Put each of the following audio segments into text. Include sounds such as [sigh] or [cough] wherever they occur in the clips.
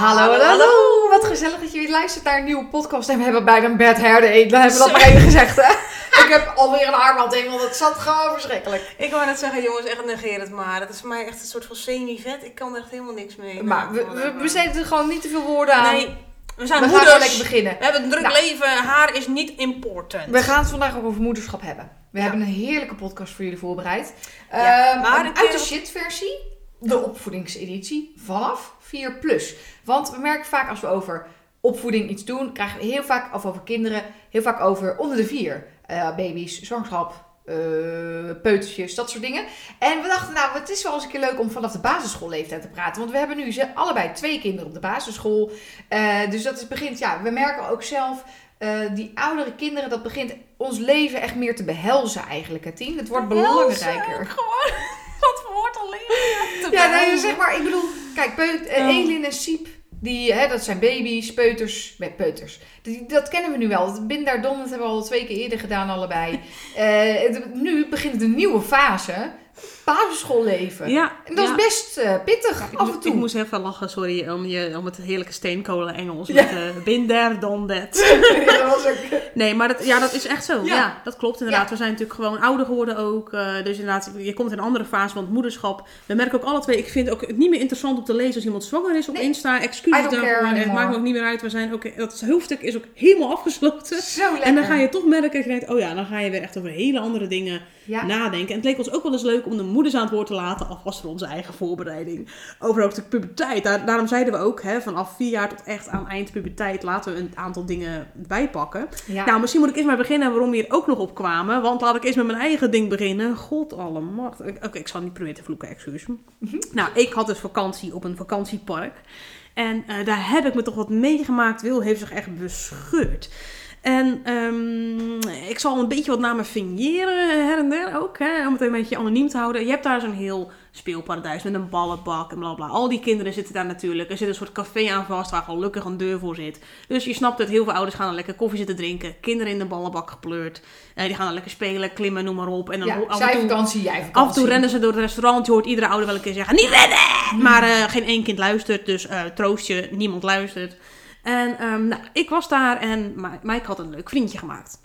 Hallo, hallo, hallo. Wat gezellig dat je weer luistert naar een nieuwe podcast. En we hebben bijna een bed hair Dan hebben we dat maar even gezegd, hè? [laughs] Ik heb alweer een armband in, want het zat gewoon verschrikkelijk. Ik wou net zeggen, jongens, echt negeer het maar. Dat is voor mij echt een soort van semi-vet. Ik kan er echt helemaal niks mee. Maar we, we besteden er gewoon niet te veel woorden aan. Nee, we zijn we moeders. gaan lekker beginnen. We hebben een druk Nou. leven. Haar is niet important. We gaan het vandaag ook over moederschap hebben. We Ja. hebben een heerlijke podcast voor jullie voorbereid. Ja, Ehm, maar uit de shit-versie, de opvoedingseditie vanaf 4 plus. Want we merken vaak als we over opvoeding iets doen, krijgen we heel vaak, of over kinderen, heel vaak over onder de vier. Eh, baby's, zwangerschap, peutertjes, dat soort dingen. En we dachten, nou, het is wel eens een keer leuk om vanaf de basisschoolleeftijd te praten. Want we hebben nu ze allebei twee kinderen op de basisschool. Eh, dus dat is begint, ja, we merken ook zelf, eh, die oudere kinderen, dat begint ons leven echt meer te behelzen eigenlijk, hè, Tien? Het wordt belangrijker. Gewoon, [laughs] wat woord alleen. Ja, nee, zeg maar, ik bedoel, kijk, peut, eh. Elin en Siep, die, hè, dat zijn baby's, peuters, nee, peuters. Die, dat kennen we nu wel. Bindardom, dat hebben we al twee keer eerder gedaan allebei. [laughs] Eh, het- nu begint een nieuwe fase, basisschoolleven. Ja, En dat ja. is best eh, pittig, af en toe. ik moest even lachen, sorry, om, je, om het heerlijke steenkolen Engels. Ja. Met uh, been there, done that. dat was ook... Nee, maar dat, ja, dat is echt zo. Ja. Dat klopt inderdaad. We zijn natuurlijk gewoon ouder geworden ook. eh, dus inderdaad, je komt in een andere fase van het moederschap. We merken ook alle twee, ik vind het ook niet meer interessant om te lezen als iemand zwanger is op Nee. Insta. Excuses daarvoor. Het anymore. maakt me ook niet meer uit. We zijn ook, dat hoofdstuk is ook helemaal afgesloten. Zo. En dan ga je toch merken dat je denkt, oh ja, dan ga je weer echt over hele andere dingen nadenken. En het leek ons ook wel eens leuk om de moeders aan het woord te laten, alvast voor onze eigen voorbereiding. Over ook de puberteit. Daar, daarom zeiden we ook, hè, vanaf vier jaar tot echt aan eind puberteit laten we een aantal dingen bijpakken. Ja. Nou, misschien moet ik eerst maar beginnen waarom we hier ook nog op kwamen. Want laat ik eerst met mijn eigen ding beginnen. God alle macht. Oké, ik zal niet proberen te vloeken, excuus. Nou, ik had dus vakantie op een vakantiepark. En eh, daar heb ik me toch wat meegemaakt. Wil heeft zich echt bescheurd. En ehm, ik zal een beetje wat namen fingeren her en der ook. Hè, om het een beetje anoniem te houden. Je hebt daar zo'n heel speelparadijs met een ballenbak en bla bla. Al die kinderen zitten daar natuurlijk. Er zit een soort café aan vast waar gelukkig een deur voor zit. Dus je snapt dat heel veel ouders gaan dan lekker koffie zitten drinken. Kinderen in de ballenbak gepleurd. Eh, die gaan dan lekker spelen, klimmen, noem maar op. En dan ja, af, zij en toe, vakantie, jij vakantie. af en toe rennen ze door het restaurant. Je hoort iedere ouder wel een keer zeggen, niet rennen! Maar eh, geen één kind luistert, dus eh, troost je, niemand luistert. En ehm, nou, ik was daar en Mike had een leuk vriendje gemaakt.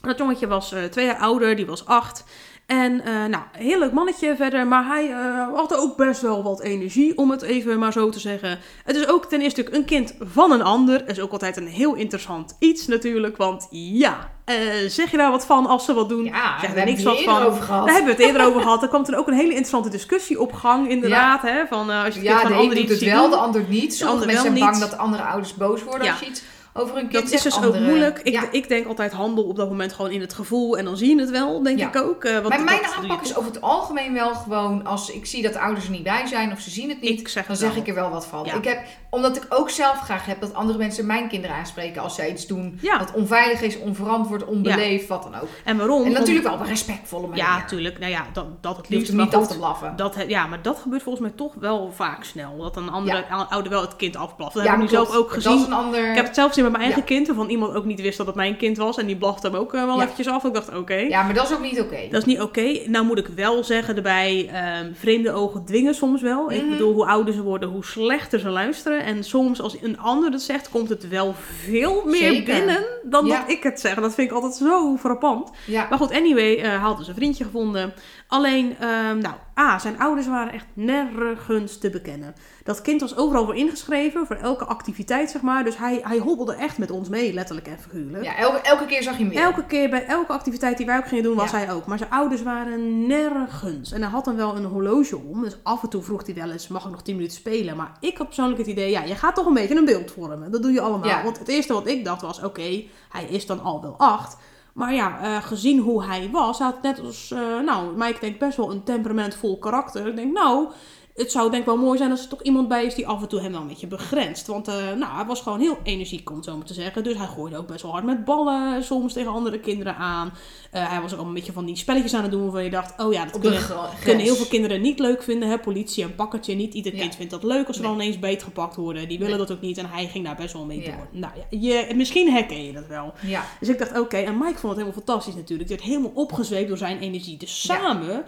Dat jongetje was eh, twee jaar ouder, die was acht. En eh, nou, heel leuk mannetje verder, maar hij eh, had ook best wel wat energie, om het even maar zo te zeggen. Het is ook ten eerste een kind van een ander. Dat is ook altijd een heel interessant iets natuurlijk, want ja, eh, zeg je daar wat van als ze wat doen? Ja, zeg hebben niks het wat eerder van. over gehad. Daar hebben we het eerder over gehad. Er kwam toen ook een hele interessante discussie op gang, inderdaad. Hè, van, als je het Ja, kind de van een doet het wel, de ander niet. Sommige mensen zijn bang dat andere ouders boos worden Ja. als je iets over een kind Dat is dus ook moeilijk. Ik, ja. ik denk altijd handel op dat moment gewoon in het gevoel en dan zie je het wel, denk Ja. ik ook. eh, want Maar mijn aanpak is over het algemeen wel gewoon als ik zie dat de ouders er niet bij zijn of ze zien het niet, zeg dan zeg ik er wel wat van. Ik heb, omdat ik ook zelf graag heb dat andere mensen mijn kinderen aanspreken als zij iets doen Ja. wat onveilig is, onverantwoord, onbeleefd, wat dan ook. En waarom? En natuurlijk wel op een respectvolle manier. Ja, tuurlijk. Nou ja, dat, dat het liefst. niet af te blaffen. Dat, ja, maar dat gebeurt volgens mij toch wel vaak snel. Dat een andere Ja. ouder wel het kind afblaft. Dat ja, heb ik nu zelf ook Dat gezien. is een ander... Ik heb het zelf gezien met mijn eigen kind, waarvan iemand ook niet wist dat het mijn kind was. En die blafte hem ook eh, wel eventjes af. Ik dacht, oké. Ja, maar dat is ook niet oké. Dat is niet oké. Nou moet ik wel zeggen erbij, ehm, vreemde ogen dwingen soms wel. Ik Mhm. bedoel, hoe ouder ze worden, hoe slechter ze luisteren. En soms als een ander het zegt, komt het wel veel meer Zeker. binnen dan Ja. dat ik het zeg. Dat vind ik altijd zo frappant. Ja. Maar goed, anyway, eh had dus een vriendje gevonden. Alleen, ehm, nou, A, zijn ouders waren echt nergens te bekennen. Dat kind was overal voor ingeschreven, voor elke activiteit, zeg maar. Dus hij, hij hobbelde echt met ons mee, letterlijk en figuurlijk. Ja, elke, elke keer zag je hem weer. Elke keer bij elke activiteit die wij ook gingen doen, was Ja. hij ook. Maar zijn ouders waren nergens. En hij had dan wel een horloge om. Dus af en toe vroeg hij wel eens, mag ik nog 10 minuten spelen? Maar ik had persoonlijk het idee, ja, je gaat toch een beetje een beeld vormen. Dat doe je allemaal. Ja. Want het eerste wat ik dacht was, oké, hij is dan al wel acht. Maar ja, eh, gezien hoe hij was, had net als, eh, nou, Mike denkt best wel een temperamentvol karakter. Ik denk, nou, het zou denk ik wel mooi zijn als er toch iemand bij is die af en toe hem wel een beetje begrenst. Want eh, nou, hij was gewoon heel energiek, om het zo maar te zeggen. Dus hij gooide ook best wel hard met ballen, soms tegen andere kinderen aan. Eh, hij was ook al een beetje van die spelletjes aan het doen waarvan je dacht, oh ja, dat kunnen, kunnen heel veel kinderen niet leuk vinden. Hè? Politie en pakkertje, niet ieder Ja. kind vindt dat leuk als ze Nee. dan ineens beetgepakt worden. Die willen Nee. dat ook niet en hij ging daar best wel mee Ja. door. Nou ja, je, misschien herken je dat wel. Ja. Dus ik dacht, oké, en Mike vond het helemaal fantastisch natuurlijk. Die werd helemaal opgezweept door zijn energie. Dus samen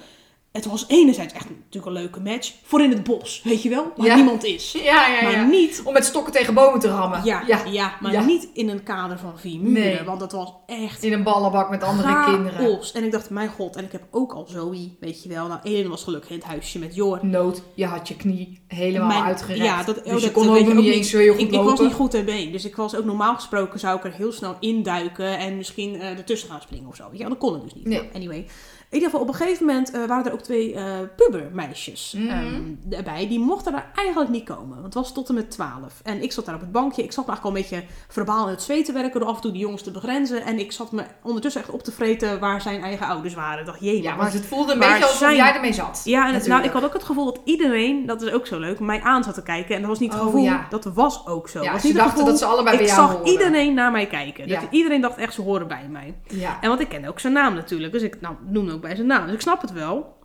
het was enerzijds echt natuurlijk een leuke match voor in het bos, weet je wel, waar Ja. niemand is. Ja, ja, Maar ja. niet Om met stokken tegen bomen te rammen. ja, ja. maar niet in een kader van vier muren. Nee. Want dat was echt In een ballenbak met andere kinderen. chaos. En ik dacht, mijn god. En ik heb ook al Zoe, weet je wel. Nou, Eden was gelukkig in het huisje met Jor. Nood, je had je knie helemaal Mijn- uitgerekt. Ja, dat, dus oh, je kon ook je nog ook niet eens zo heel goed Ik, ik was niet goed ter been. Dus ik was ook normaal gesproken zou ik er heel snel induiken en misschien eh, ertussen gaan springen of zo. Ja, dat kon het dus niet. Nee. Anyway. In ieder geval, op een gegeven moment eh, waren er ook twee eh pubermeisjes Mhm. ehm, erbij. Die mochten er eigenlijk niet komen. Want het was tot en met 12. En ik zat daar op het bankje. Ik zat me eigenlijk al een beetje verbaal in het zweet te werken. Door af en toe die jongens te begrenzen. En ik zat me ondertussen echt op te vreten waar zijn eigen ouders waren. Ik dacht, jee, Ja, maar het voelde een beetje alsof zijn- jij ermee zat. ja, en nou, ik had ook het gevoel dat iedereen, dat is ook zo leuk, mij aan zat te kijken. En dat was niet het Oh, gevoel, ja. dat was ook zo. Ja, was ze niet het dachten dat ze allebei bij ik jou zag hoorden. iedereen naar mij kijken. Ja. Dat iedereen dacht echt, ze horen bij mij. Ja. En want ik kende ook zijn naam natuurlijk, dus ik nou, noemde bij zijn naam. Dus ik snap het wel.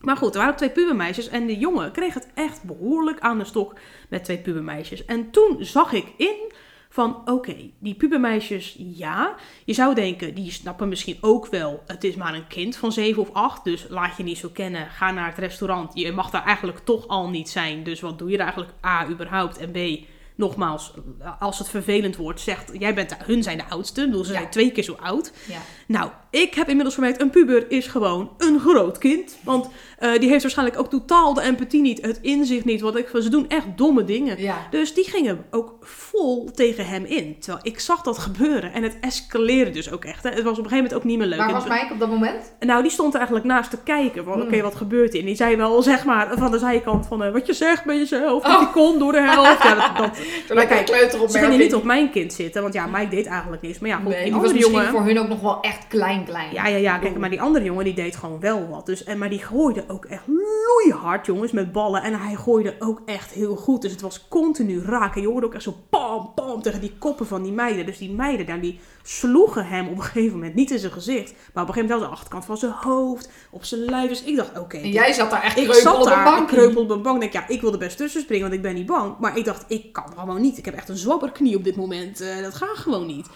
Maar goed, er waren twee pubermeisjes en de jongen kreeg het echt behoorlijk aan de stok met twee pubermeisjes. En toen zag ik in van, oké, die pubermeisjes, ja. Je zou denken, die snappen misschien ook wel, het is maar een kind van 7 of 8, dus laat je niet zo kennen. Ga naar het restaurant, je mag daar eigenlijk toch al niet zijn. Dus wat doe je er eigenlijk, A, überhaupt, en B... Nogmaals, als het vervelend wordt, zegt jij bent de, hun zijn de oudste. Ik bedoel, ze Ja. zijn twee keer zo oud. Ja. Nou, ik heb inmiddels gemerkt, een puber is gewoon een groot kind. Want eh, die heeft waarschijnlijk ook totaal de empathie niet, het inzicht niet. Want ik, ze doen echt domme dingen. Ja. Dus die gingen ook vol tegen hem in. Terwijl ik zag dat gebeuren. En het escaleerde dus ook echt. Hè. Het was op een gegeven moment ook niet meer leuk. Waar was Mike op dat moment? nou, die stond er eigenlijk naast te kijken. Van, Hmm. oké, wat gebeurt hier? En die zei wel, zeg maar, van de zijkant van... eh, wat je zegt bij jezelf, dat Oh. die kon door de helft. Ja, dat, dat, Toen lekker een Ze kleuteropmerking. gingen niet op mijn kind zitten, want ja, Mike deed eigenlijk niks. Maar ja, goed, Nee, die die was andere misschien jongen... voor hun ook nog wel echt klein, klein. Ja, ja, ja. Kijk, maar die andere jongen die deed gewoon wel wat. Dus, en, maar die gooide ook echt loeihard, jongens, met ballen. En hij gooide ook echt heel goed. Dus het was continu raak. En je hoorde ook echt zo pam, pam tegen die koppen van die meiden. Dus die meiden daar, die sloegen hem op een gegeven moment niet in zijn gezicht. Maar op een gegeven moment wel de achterkant van zijn hoofd, op zijn lijf. Dus ik dacht, oké. En jij zat daar echt kreupel op een daar, ik bank. kreupel op een bank. Ik Denk, ja, ik wilde best tussen springen, want ik ben niet bang. Maar ik dacht, ik kan gewoon niet. Ik heb echt een zwabberknie op dit moment. Eh, dat gaat gewoon niet.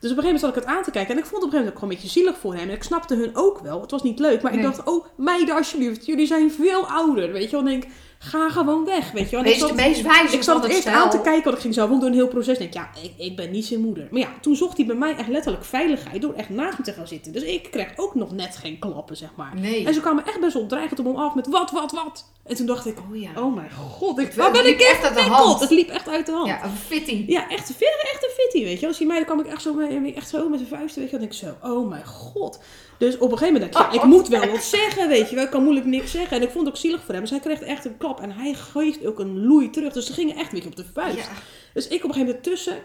Dus op een gegeven moment zat ik het aan te kijken. En ik vond het op een gegeven moment ook gewoon een beetje zielig voor hem. En ik snapte hun ook wel. Het was niet leuk. Maar ik dacht, oh meiden alsjeblieft. Jullie zijn veel ouder. Weet je wel. En ik denk, ga gewoon weg. Weet je wel. Wees de zat- meest wijze ik zat het het eerst stel. aan te kijken, want ik ging ook door een heel proces. Ik denk, ja, ik, ik ben niet zijn moeder. Maar ja, toen zocht hij bij mij echt letterlijk veiligheid door echt naast me te gaan zitten. Dus ik kreeg ook nog net geen klappen, zeg maar. Nee. En ze kwamen echt best wel dreigend op hem af met wat, wat, wat. En toen dacht ik, Oh ja. oh mijn god, ik, waar ben ik echt uit de hand. Het liep echt uit de hand. Ja, een fitty. Ja, echt, echt een fitty, weet je. Als die meiden kwam ik echt zo, mee, echt zo met zijn vuisten, weet je. Dan denk ik zo, oh mijn god. Dus op een gegeven moment dacht ik, ja, ik moet wel wat zeggen, weet je wel. Ik kan moeilijk niks zeggen. En ik vond het ook zielig voor hem. Dus hij kreeg echt een klap. En hij geeft ook een loei terug. Dus ze gingen echt een beetje op de vuist. Ja. Dus ik op een gegeven moment tussen.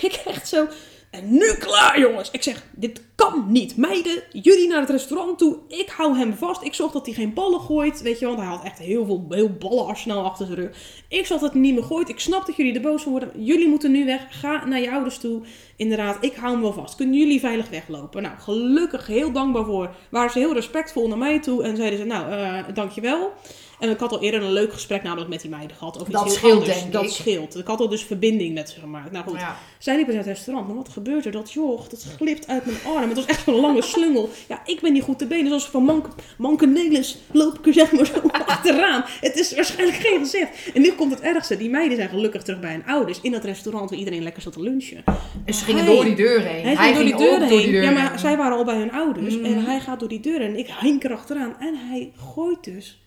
[laughs] Ik echt zo. En nu klaar, jongens. Ik zeg, dit kan niet. Meiden, jullie naar het restaurant toe. Ik hou hem vast. Ik zorg dat hij geen ballen gooit. Weet je, want hij had echt heel veel heel ballenarsenaal achter zijn rug. Ik zorg dat hij niet meer gooit. Ik snap dat jullie er boos van worden. Jullie moeten nu weg. Ga naar je ouders toe. Inderdaad, ik hou hem wel vast. Kunnen jullie veilig weglopen? Nou, gelukkig, heel dankbaar voor. Waren ze heel respectvol naar mij toe. En zeiden ze, nou, eh dankjewel. En ik had al eerder een leuk gesprek namelijk met die meiden gehad. Over Dat iets heel scheelt, anders. denk dat ik. scheelt. Ik had al dus verbinding met ze gemaakt. Nou goed, Ja. zij liepen naar het restaurant. Maar wat gebeurt er? Dat joch, dat glipt uit mijn arm. Het was echt zo'n lange slungel. Ja, ik ben niet goed te benen. Dus als van mank, manke Nelis loop ik er zeg maar zo [laughs] achteraan. Het is waarschijnlijk geen gezicht. En nu komt het ergste. Die meiden zijn gelukkig terug bij hun ouders. In dat restaurant waar iedereen lekker zat te lunchen. En ze gingen Hij- door die deur heen. Hij ging door die deur door heen. die deur ja, maar heen. zij waren al bij hun ouders. Mhm. En hij gaat door die deur en ik hink erachteraan. En hij gooit dus.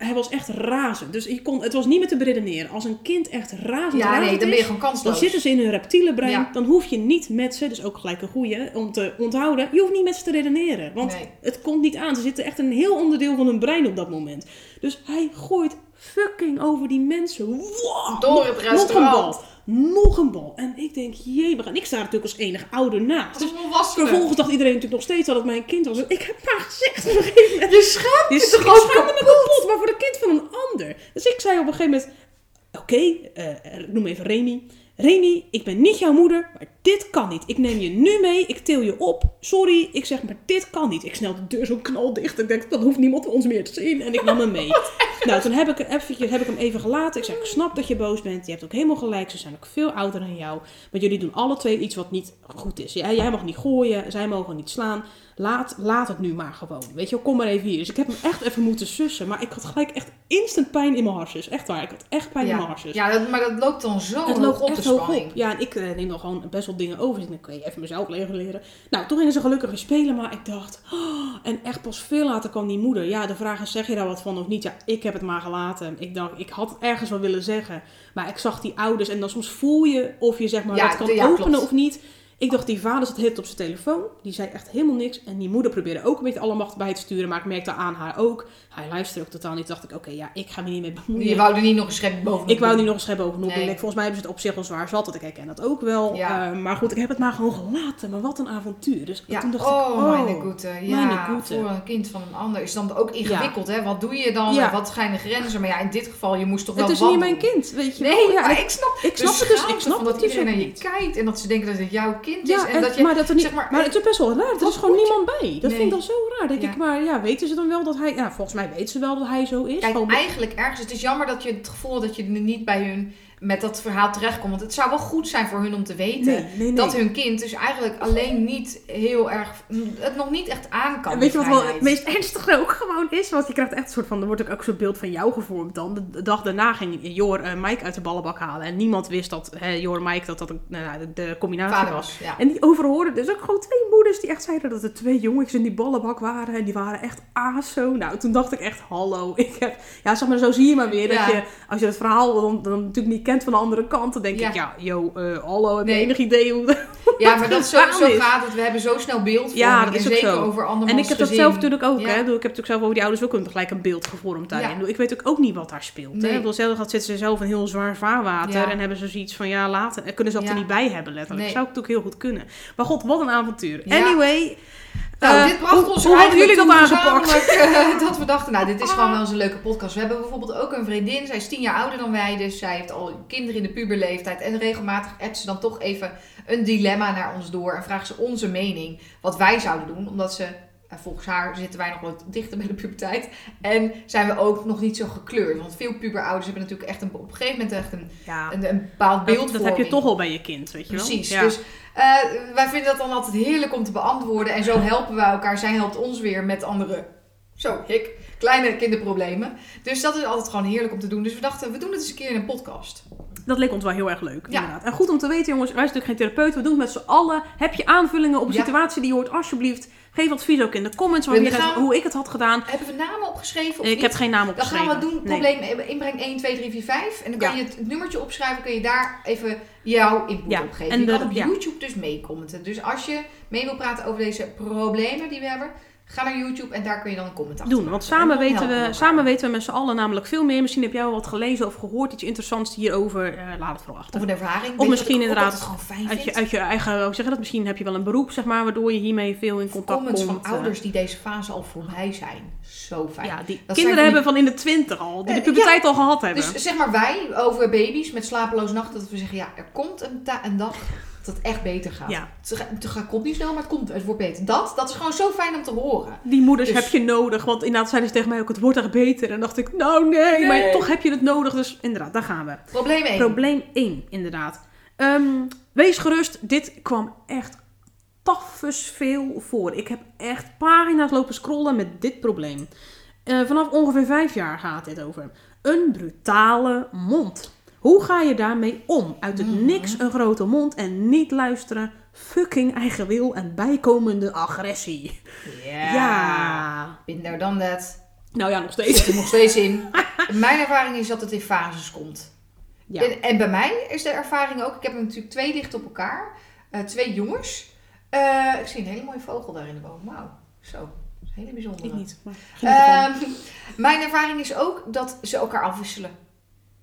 Hij was echt razend. Dus je kon, het was niet meer te beredeneren. Als een kind echt razend, Ja, nee, dan ben je gewoon dan kansloos. zitten ze in hun reptiele brein. Ja. Dan hoef je niet met ze, dus ook gelijk een goeie, om te onthouden. Je hoeft niet met ze te redeneren. Want Nee. het komt niet aan. Ze zitten echt een heel onderdeel van hun brein op dat moment. Dus hij gooit fucking over die mensen. Wow, Door het nog een restaurant. bal. Nog een bal. En ik denk, jee, en ik sta er natuurlijk als enige ouder naast. Dus vervolgens dacht iedereen natuurlijk nog steeds dat het mijn kind was. En ik heb maar gezegd op een gegeven moment. Je schaamt Je toch ook kapot? kapot, maar voor het kind van een ander. Dus ik zei op een gegeven moment, oké, eh, ik noem even Remy. Remy, ik ben niet jouw moeder, maar dit kan niet. Ik neem je nu mee, ik til je op. Sorry, ik zeg, maar dit kan niet. Ik snel de deur zo knaldicht. Ik denk, dan hoeft niemand ons meer te zien. En ik nam hem mee. [laughs] nou, toen heb ik, eventjes, heb ik hem even gelaten. Ik zeg, ik snap dat je boos bent. Je hebt ook helemaal gelijk. Ze zijn ook veel ouder dan jou. Maar jullie doen alle twee iets wat niet goed is. Jij, jij mag niet gooien, zij mogen niet slaan. Laat, laat het nu maar gewoon. Weet je kom maar even hier. Dus ik heb hem echt even moeten sussen. Maar ik had gelijk echt instant pijn in mijn harsjes. Echt waar, ik had echt pijn in mijn harsjes. ja dat, maar dat loopt dan zo Het loopt op de echt hoog spanning. op. Ja, en ik eh, neem dan gewoon best wel dingen over. Dus dan kun je even mezelf reguleren. Nou, toen gingen ze gelukkig weer spelen. Maar ik dacht... oh, en echt pas veel later kwam die moeder. Ja, de vraag is, zeg je daar wat van of niet? Ja, ik heb het maar gelaten. Ik dacht, ik had het ergens wel willen zeggen. Maar ik zag die ouders. En dan soms voel je of je zeg maar Ja, wat kan de- ja, openen klopt. of niet. Ik dacht, die vader zat hit op zijn telefoon. Die zei echt helemaal niks. En die moeder probeerde ook een beetje alle macht bij te sturen. Maar ik merkte aan haar ook. Hij luisterde ook totaal niet. Dacht ik, oké, ja, ik ga me niet mee bemoeien. Je wou er niet nog een schep bovenop Ik wou niet nog een schep bovenop. Nee. Volgens mij hebben ze het op zich wel zwaar zat. Want ik herken dat ook wel. Ja. Eh, maar goed, ik heb het maar gewoon gelaten. Maar wat een avontuur. Dus Ja, toen dacht oh, ik, oh, mijn goede. Ja, goede. voor een kind van een ander is dan ook ingewikkeld, hè? Wat doe je dan? Ja. Wat zijn de grenzen? Maar ja, in dit geval, je moest toch wel Het is niet mijn kind, weet je. Nee, ja, ik, snap, ik snap het dus. Ik snap dat dus iedereen naar je kijkt en dat ze denken dat het jouw kind is. En dat je, maar, dat er niet, maar, het is best wel raar. Er is gewoon niemand bij. Dat vind ik dan zo raar. Denk ik, maar ja, weten ze dan wel dat hij... Ja, volgens mij weten ze wel dat hij zo is. Kijk, eigenlijk ergens, het is jammer dat je het gevoel dat je niet bij hun met dat verhaal terechtkomt. Want het zou wel goed zijn voor hun om te weten nee, nee, nee. dat hun kind dus eigenlijk alleen niet heel erg, het nog niet echt aan kan. En weet je wat wel het meest ernstige ook gewoon is? Want je krijgt echt een soort van, er wordt ook een soort beeld van jou gevormd dan. De, dag daarna ging Jor eh, Mike uit de ballenbak halen. En niemand wist dat hè, Jor en Mike dat dat een, nou, de, de combinatie Vader was. was, ja. En die overhoorden dus ook gewoon twee moeders die echt zeiden dat er twee jongens in die ballenbak waren. En die waren echt aso. Nou, toen dacht ik echt, hallo. Ik heb, ja, zeg maar, zo zie je maar weer. Ja. Dat je, als je het verhaal dan, dan natuurlijk niet van de andere kant, dan denk Ja. ik, ja, yo, eh, hallo, heb je Nee. enig idee hoe Ja, maar dat zo, zo gaat het. We hebben zo snel beeld Ja, dat is ook zeker zo. over andermans En ik heb dat gezin. zelf natuurlijk ook. Ja. Hè? Ik heb natuurlijk zelf over die ouders ook gelijk een beeld gevormd daarin. Ja. Ik weet ook, ook niet wat daar speelt. Hè? Nee. Ik bedoel, zelf zitten ze zelf in heel zwaar vaarwater. En hebben ze zoiets van, ja, later. En kunnen ze dat er niet bij hebben, letterlijk. Nee. Zou ik natuurlijk heel goed kunnen. Maar god, wat een avontuur. Anyway. Nou, eh, dit bracht hoe, ons hoe hadden jullie dat aangepakt? eh, dat we dachten, nou, dit is gewoon wel eens een leuke podcast. We hebben bijvoorbeeld ook een vriendin. Zij is tien jaar ouder dan wij. Dus zij heeft al kinderen in de puberleeftijd. En regelmatig appt ze dan toch even een dilemma naar ons door. En vraagt ze onze mening. Wat wij zouden doen. Omdat ze... Volgens haar zitten wij nog wat dichter bij de puberteit. En zijn we ook nog niet zo gekleurd. Want veel puberouders hebben natuurlijk echt een, op een gegeven moment echt een, Ja, een, een bepaald beeld dat, dat heb je toch al bij je kind, weet je wel? Precies. Ja. Dus eh, wij vinden dat dan altijd heerlijk om te beantwoorden. En zo [laughs] helpen wij elkaar. Zij helpt ons weer met andere, zo, ik, kleine kinderproblemen. Dus dat is altijd gewoon heerlijk om te doen. Dus we dachten, we doen het eens een keer in een podcast. Dat leek ons wel heel erg leuk, Ja. inderdaad. En goed om te weten, jongens, wij zijn natuurlijk geen therapeut. We doen het met z'n allen. Heb je aanvullingen op een Ja. situatie die je hoort, alsjeblieft, geef advies ook in de comments We hoe, je gaan- hoe ik het had gedaan. Hebben we namen opgeschreven of Ik niet? heb geen naam Dan opgeschreven. gaan we doen, Nee. probleem inbreng 1, 2, 3, 4, 5. En dan kan Ja. je het nummertje opschrijven, kun je daar even jouw input Ja, op geven. en je kan op ja. YouTube dus meecommenten. Dus als je mee wil praten over deze problemen die we hebben, ga naar YouTube en daar kun je dan een comment achter doen. Want samen weten, we, elkaar. samen weten we met z'n allen namelijk veel meer. Misschien heb jij wel wat gelezen of gehoord, iets interessants hierover. eh laat het vooral achter. Of een ervaring. Of misschien inderdaad altijd gewoon fijn Uit je, uit je eigen, hoe zeg je dat? Misschien heb je wel een beroep, zeg maar, waardoor je hiermee veel in contact comments komt. van eh. ouders die deze fase al voorbij zijn. Zo fijn. ja, die zijn kinderen hebben van in de twintig al, die de Eh, puberteit al gehad hebben. Dus zeg maar wij over baby's met slapeloze nachten, dat we zeggen, ja, er komt een, een dag dat het echt beter gaat. Ja. Het, ga- het gaat- komt niet snel, maar het komt, het wordt beter. Dat, dat is gewoon zo fijn om te horen. Die moeders Dus- heb je nodig, want inderdaad zeiden ze tegen mij ook, het wordt echt beter. En dacht ik, nou nee, maar toch heb je het nodig. Dus inderdaad, daar gaan we. Probleem 1. Probleem 1, inderdaad. Ehm, wees gerust, dit kwam echt tafes veel voor. Ik heb echt pagina's lopen scrollen met dit probleem. Eh, vanaf ongeveer vijf jaar gaat dit over. Een brutale mond. Hoe ga je daarmee om? Uit het Mhm. niks een grote mond en niet luisteren. Fucking eigen wil en bijkomende agressie. Ja. Ja. There, done that. Nou ja, nog Zit steeds. er nog steeds in. [laughs] Mijn ervaring is dat het in fases komt. Ja. En, en bij mij is de ervaring ook, ik heb natuurlijk twee dicht op elkaar. Eh, twee jongens. Eh, ik zie een hele mooie vogel daar in de boom. Wauw. Zo. Dat hele bijzondere. Ik niet. Maar. Ehm, [laughs] mijn ervaring is ook dat ze elkaar afwisselen.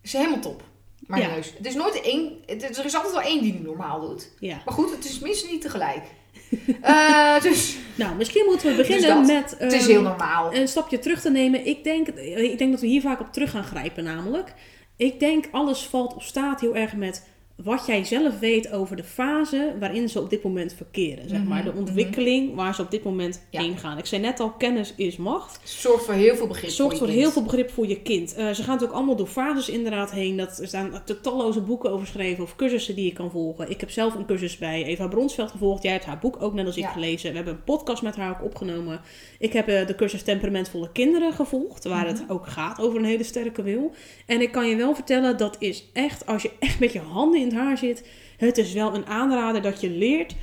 Is helemaal top. Maar Ja. neus. Het is nooit één. Het, er is altijd wel één die het normaal doet. ja. Maar goed, het is minstens niet tegelijk. [laughs] Eh, dus Nou, misschien moeten we beginnen dat. met... het is ehm, heel normaal. een stapje terug te nemen. Ik denk, ik denk dat we hier vaak op terug gaan grijpen, namelijk. Ik denk alles valt of staat heel erg met wat jij zelf weet over de fase waarin ze op dit moment verkeren. Zeg maar, Mhm, de ontwikkeling waar ze op dit moment Ja. heen gaan. Ik zei net al, kennis is macht. Zorgt voor heel veel begrip Zorgt voor, heel veel begrip voor je kind. Eh, ze gaan natuurlijk allemaal door fases inderdaad heen. Dat, er staan talloze boeken over geschreven of cursussen die je kan volgen. Ik heb zelf een cursus bij Eva Bronsveld gevolgd. Jij hebt haar boek ook net als ik Ja. gelezen. We hebben een podcast met haar ook opgenomen. Ik heb eh, de cursus Temperamentvolle Kinderen gevolgd. Waar Mhm. het ook gaat over een hele sterke wil. En ik kan je wel vertellen, dat is echt, als je echt met je handen in het haar zit... Het is wel een aanrader dat je leert...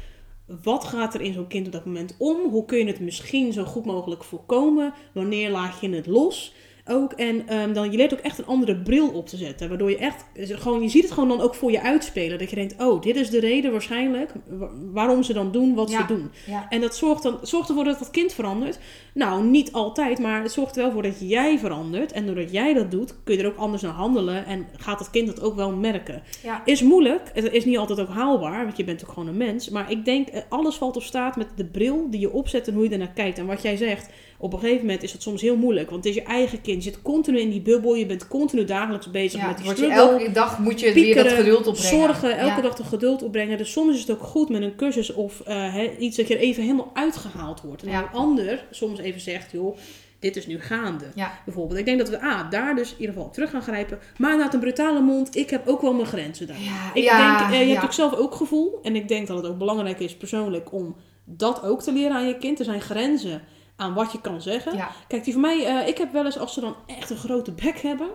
Wat gaat er in zo'n kind op dat moment om? Hoe kun je het misschien zo goed mogelijk voorkomen? Wanneer laat je het los? Ook en ehm, dan je leert ook echt een andere bril op te zetten. Waardoor je echt gewoon, je ziet het gewoon dan ook voor je uitspelen. Dat je denkt, oh, dit is de reden waarschijnlijk wa- waarom ze dan doen wat Ja. ze doen. Ja. En dat zorgt, dan, zorgt ervoor dat dat kind verandert. Nou, niet altijd, maar het zorgt er wel voor dat jij verandert. En doordat jij dat doet, kun je er ook anders naar handelen. En gaat dat kind dat ook wel merken. Ja. Is moeilijk, het is niet altijd ook haalbaar, want je bent ook gewoon een mens. Maar ik denk, eh, alles valt of staat met de bril die je opzet en hoe je ernaar kijkt. En wat jij zegt, op een gegeven moment is dat soms heel moeilijk. Want het is je eigen kind. Je zit continu in die bubbel, je bent continu dagelijks bezig Ja, met die struggle elke dag moet je weer dat piekeren, geduld opbrengen. Zorgen, elke Ja. dag de geduld opbrengen. Dus soms is het ook goed met een cursus of eh, iets dat je er even helemaal uitgehaald wordt. En Ja. een ander soms even zegt, joh, dit is nu gaande. Ja. Bijvoorbeeld. Ik denk dat we ah, daar dus in ieder geval op terug gaan grijpen. Maar inderdaad, een brutale mond, ik heb ook wel mijn grenzen daar. Ja, Ik ja, denk, eh, je hebt ook zelf ook gevoel. En ik denk dat het ook belangrijk is persoonlijk om dat ook te leren aan je kind. Er zijn grenzen aan wat je kan zeggen. Ja. Kijk, die van mij, eh, ik heb wel eens als ze dan echt een grote bek hebben,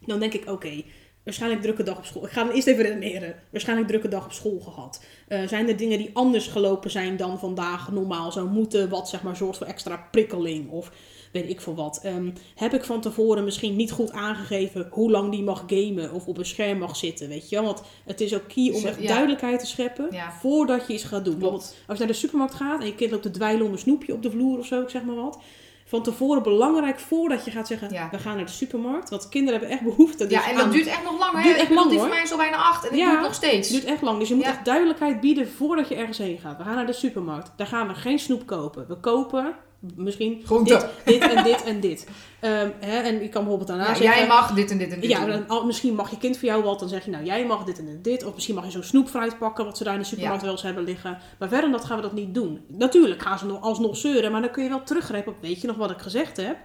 dan denk ik, oké, waarschijnlijk drukke dag op school. Ik ga dan eerst even redeneren. Waarschijnlijk drukke dag op school gehad. Eh, zijn er dingen die anders gelopen zijn dan vandaag normaal zou moeten, wat zeg maar zorgt voor extra prikkeling of weet ik veel wat. Ehm, heb ik van tevoren misschien niet goed aangegeven hoe lang die mag gamen of op een scherm mag zitten, weet je wel? Want het is ook key om echt ja. duidelijkheid te scheppen Ja. voordat je iets gaat doen. Klopt. Bijvoorbeeld als je naar de supermarkt gaat en je kind loopt te dweilen om een snoepje op de vloer of zo, ik zeg maar wat. Van tevoren belangrijk voordat je gaat zeggen, Ja. we gaan naar de supermarkt. Want kinderen hebben echt behoefte dus Ja, en dat aan- duurt echt nog lang, hè? Duurt echt lang, Die hoor. van mij is al bijna acht en ik Ja. doe het nog steeds. Het duurt echt lang. Dus je moet Ja. echt duidelijkheid bieden voordat je ergens heen gaat. We gaan naar de supermarkt. Daar gaan we geen snoep kopen. We kopen misschien dit, dit en dit en dit. [laughs] Ehm, hè, en je kan bijvoorbeeld daarna Ja, zeggen... jij mag dit en dit en dit Ja, dan, al- misschien mag je kind voor jou wat. Dan zeg je, nou, jij mag dit en dit, en dit. Of misschien mag je zo'n snoepfruit pakken, wat ze daar in de supermarkt Ja. wel eens hebben liggen. Maar verder dan dat gaan we dat niet doen. Natuurlijk gaan ze nog, alsnog zeuren, maar dan kun je wel teruggrijpen op, weet je nog wat ik gezegd heb?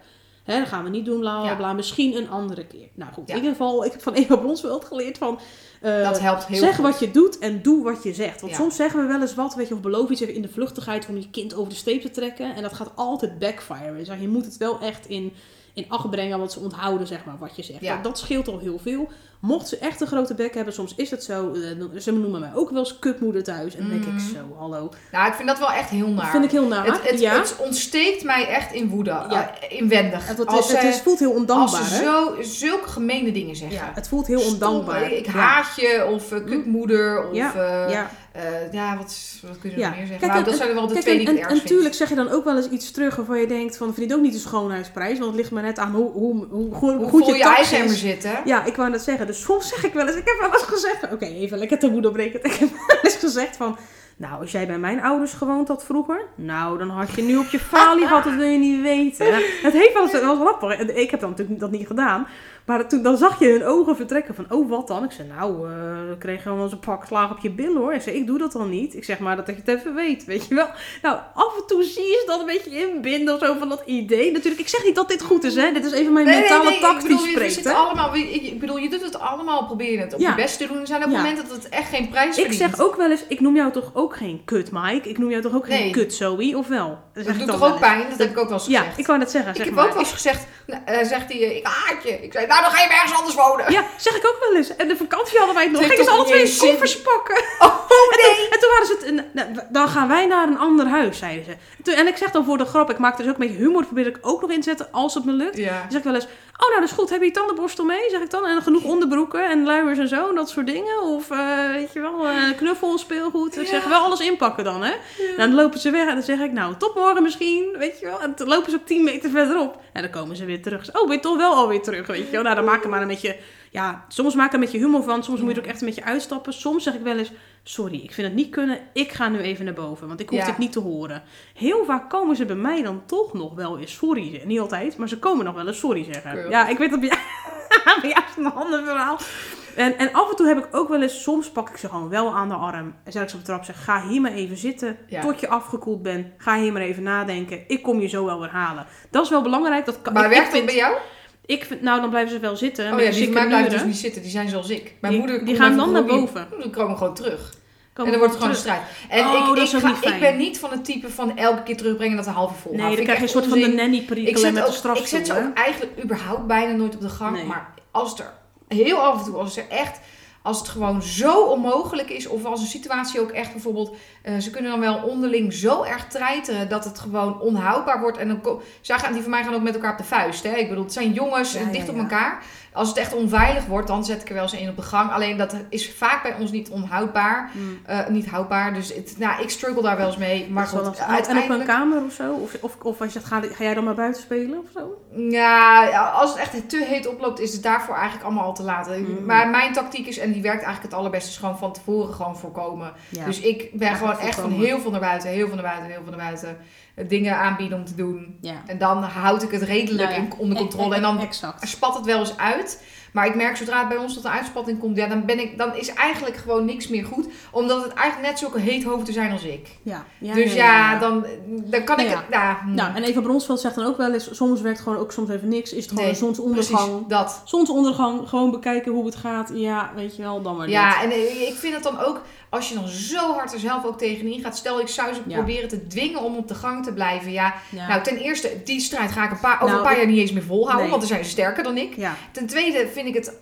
Hè, dat gaan we niet doen, bla bla Ja. bla. Misschien een andere keer. Nou goed, Ja. in ieder geval, ik heb van [laughs] Eva Bronsveld geleerd van... eh, Dat helpt heel zeg goed. wat je doet en doe wat je zegt. Want Ja. soms zeggen we wel eens wat, weet je, of beloof iets even in de vluchtigheid om je kind over de streep te trekken. En dat gaat altijd backfire. Dus je moet het wel echt in, in acht brengen, want ze onthouden zeg maar wat je zegt. Ja. Dat, dat scheelt al heel veel. Mocht ze echt een grote bek hebben, soms is het zo. eh, ze noemen mij ook wel eens kutmoeder thuis. En dan denk ik Mhm. zo, hallo. Nou, ik vind dat wel echt heel naar. Dat vind ik heel naar. het, het, ja, het ontsteekt mij echt in woede. Ja. eh, inwendig. het, het, als het zij- is, voelt heel als ondankbaar, ze hè? zo, zulke gemene dingen zeggen. Ja, het voelt heel Stom, ondankbaar. ik haat je, of eh, kutmoeder, of Ja, ja. ja, wat, wat kun je Ja. nog meer zeggen? Kijk, nou, en- dat zijn wel de Kijk, twee die ik en, het en ergst tuurlijk zeg je dan ook wel eens iets terug waarvan je denkt van, vind ik ook niet de schoonheidsprijs, want het ligt maar net aan hoe, hoe, hoe, goed je je ijzermer is. zitten? Ja, ik wou net zeggen. Dus soms zeg ik wel eens, ik heb wel eens gezegd, oké, even lekker te moeder breken. [laughs] Ik heb wel eens gezegd van, nou, als jij bij mijn ouders gewoond had vroeger, nou, dan had je nu op je falie gehad, dat wil je niet weten. Het heeft wel eens, dat was grappig. Ik heb dan natuurlijk dat niet gedaan. Maar toen, dan zag je hun ogen vertrekken van, oh, wat dan? Ik zei, nou, eh dan kreeg je wel eens een pak slaag op je billen, hoor. Ik zei, ik doe dat dan niet. Ik zeg maar dat je het even weet, weet je wel. Nou, af en toe zie je ze dat een beetje inbinden of zo van dat idee. Natuurlijk, ik zeg niet dat dit goed is, hè. Dit is even mijn mentale ik die je- we spreekt, zitten hè. allemaal, ik, ik bedoel, je doet het allemaal proberen het op Ja. je best te doen. Er zijn ook Ja. momenten dat het echt geen prijs Ik verdient. zeg ook wel eens, ik noem jou toch ook geen kut Mike? Ik noem jou toch ook geen Nee. kut Zoe, of wel? Dat, dat ik doet dan toch ook pijn? Dat heb ik ook wel eens Ja, gezegd. ik wou net zeggen, Ik zeg heb maar. ook wel eens gezegd, nou, eh, zegt hij, eh, ik haat je. Ik zei, nou dan ga je ergens anders wonen. Ja, zeg ik ook wel eens. En de vakantie hadden wij het nog. Gingen ze alle twee koffers pakken. Oh nee. [laughs] En toen waren ze het, nou, dan gaan wij naar een ander huis, zeiden ze. En toen- En ik zeg dan voor de grap, ik maak er dus ook een beetje humor, probeer ik ook nog in te zetten als het me lukt. Ja. Dan zeg ik wel eens, oh nou dat is goed, heb je tandenborstel mee? Zeg ik dan. En genoeg onderbroeken en luiers en zo, en dat soort dingen. Of eh, weet je wel, eh, knuffel, speelgoed. Ik zeg wel alles inpakken dan, hè. Dan lopen ze weg en dan zeg ik, nou, tot morgen misschien, weet je wel. En dan lopen ze ook 10 meter verderop. En dan komen ze weer terug. Oh, ben je toch wel alweer terug, weet je wel. Nou, dan maken we maar een beetje, ja, soms maak ik er met je humor van. Soms moet je er ook echt een beetje uitstappen. Soms zeg ik wel eens, sorry, ik vind het niet kunnen. Ik ga nu even naar boven, want ik hoef Ja. dit niet te horen. Heel vaak komen ze bij mij dan toch nog wel eens sorry zeggen. Niet altijd, maar ze komen nog wel eens sorry zeggen. Ja, ik weet dat bij jou, [laughs] is een ander verhaal. En, en af en toe heb ik ook wel eens, soms pak ik ze gewoon wel aan de arm. En zet ik ze op de trap zeg, ga hier maar even zitten. Ja. Tot je afgekoeld bent. Ga hier maar even nadenken. Ik kom je zo wel weer halen. Dat is wel belangrijk. Dat kan, Maar werkt dat bij jou? Ik vind, nou, dan blijven ze wel zitten. Oh ja, die mij blijven dus niet zitten. Die zijn zoals ik. Mijn Die- moeder die gaan dan naar boven. Die komen gewoon terug. Komen en dan wordt het gewoon een terug. strijd. En Oh, ik, dat ik, ga- ik ben niet van het type van elke keer terugbrengen dat half uur vol Nee, dan krijg je een soort van de nanny perikelen met de ik strafstoel. zet ze ook eigenlijk überhaupt bijna nooit op de gang. Nee. Maar als er heel af en toe, als er echt, als het gewoon zo onmogelijk is, of als een situatie ook echt bijvoorbeeld, eh, ze kunnen dan wel onderling zo erg treiteren dat het gewoon onhoudbaar wordt. En dan zij gaan, die van mij gaan ook met elkaar op de vuist. Hè? Ik bedoel, het zijn jongens Ja, ja, dicht op elkaar. Als het echt onveilig wordt, dan zet ik er wel eens een op de gang. Alleen dat is vaak bij ons niet onhoudbaar. Hmm. Eh, niet houdbaar. Dus het, nou, ik struggle daar wel eens mee. Maar goed, lastig. En op een uiteindelijk... kamer of zo? Of, of, of als je het gaat, ga jij dan maar buiten spelen of zo? Ja, als het echt te heet oploopt, is het daarvoor eigenlijk allemaal al te laat. Mm. Maar mijn tactiek is, en die werkt eigenlijk het allerbeste, is gewoon van tevoren gewoon voorkomen. Ja. Dus ik ben Ja, gewoon echt van heel veel naar buiten, heel veel naar buiten, heel veel naar buiten. Dingen aanbieden om te doen. ja. En dan houd ik het redelijk Nou ja, in, onder controle. En dan Exact. spat het wel eens uit. Maar ik merk zodra het bij ons tot een uitspatting komt, ja, dan, ben ik, dan is eigenlijk gewoon niks meer goed. Omdat het eigenlijk net zulke heet hoofden zijn als ik. Ja. ja dus ja, Dan, dan kan ik ja. hm. Nou, en Eva Bronsveld zegt dan ook wel eens, soms werkt gewoon ook soms even niks. Is het gewoon Nee, een zonsondergang. Precies, dat. Zonsondergang, gewoon bekijken hoe het gaat. Ja, weet je wel, dan maar Ja, en eh, ik vind het dan ook, als je dan zo hard er zelf ook tegenin gaat. Stel, ik zou ze Ja. proberen te dwingen om op de gang te blijven. Ja, Ja. nou ten eerste, die strijd ga ik een paar, over Nou, een paar jaar niet eens meer volhouden. Nee. Want dan zijn ze sterker dan ik. ja, Ten tweede vind ik het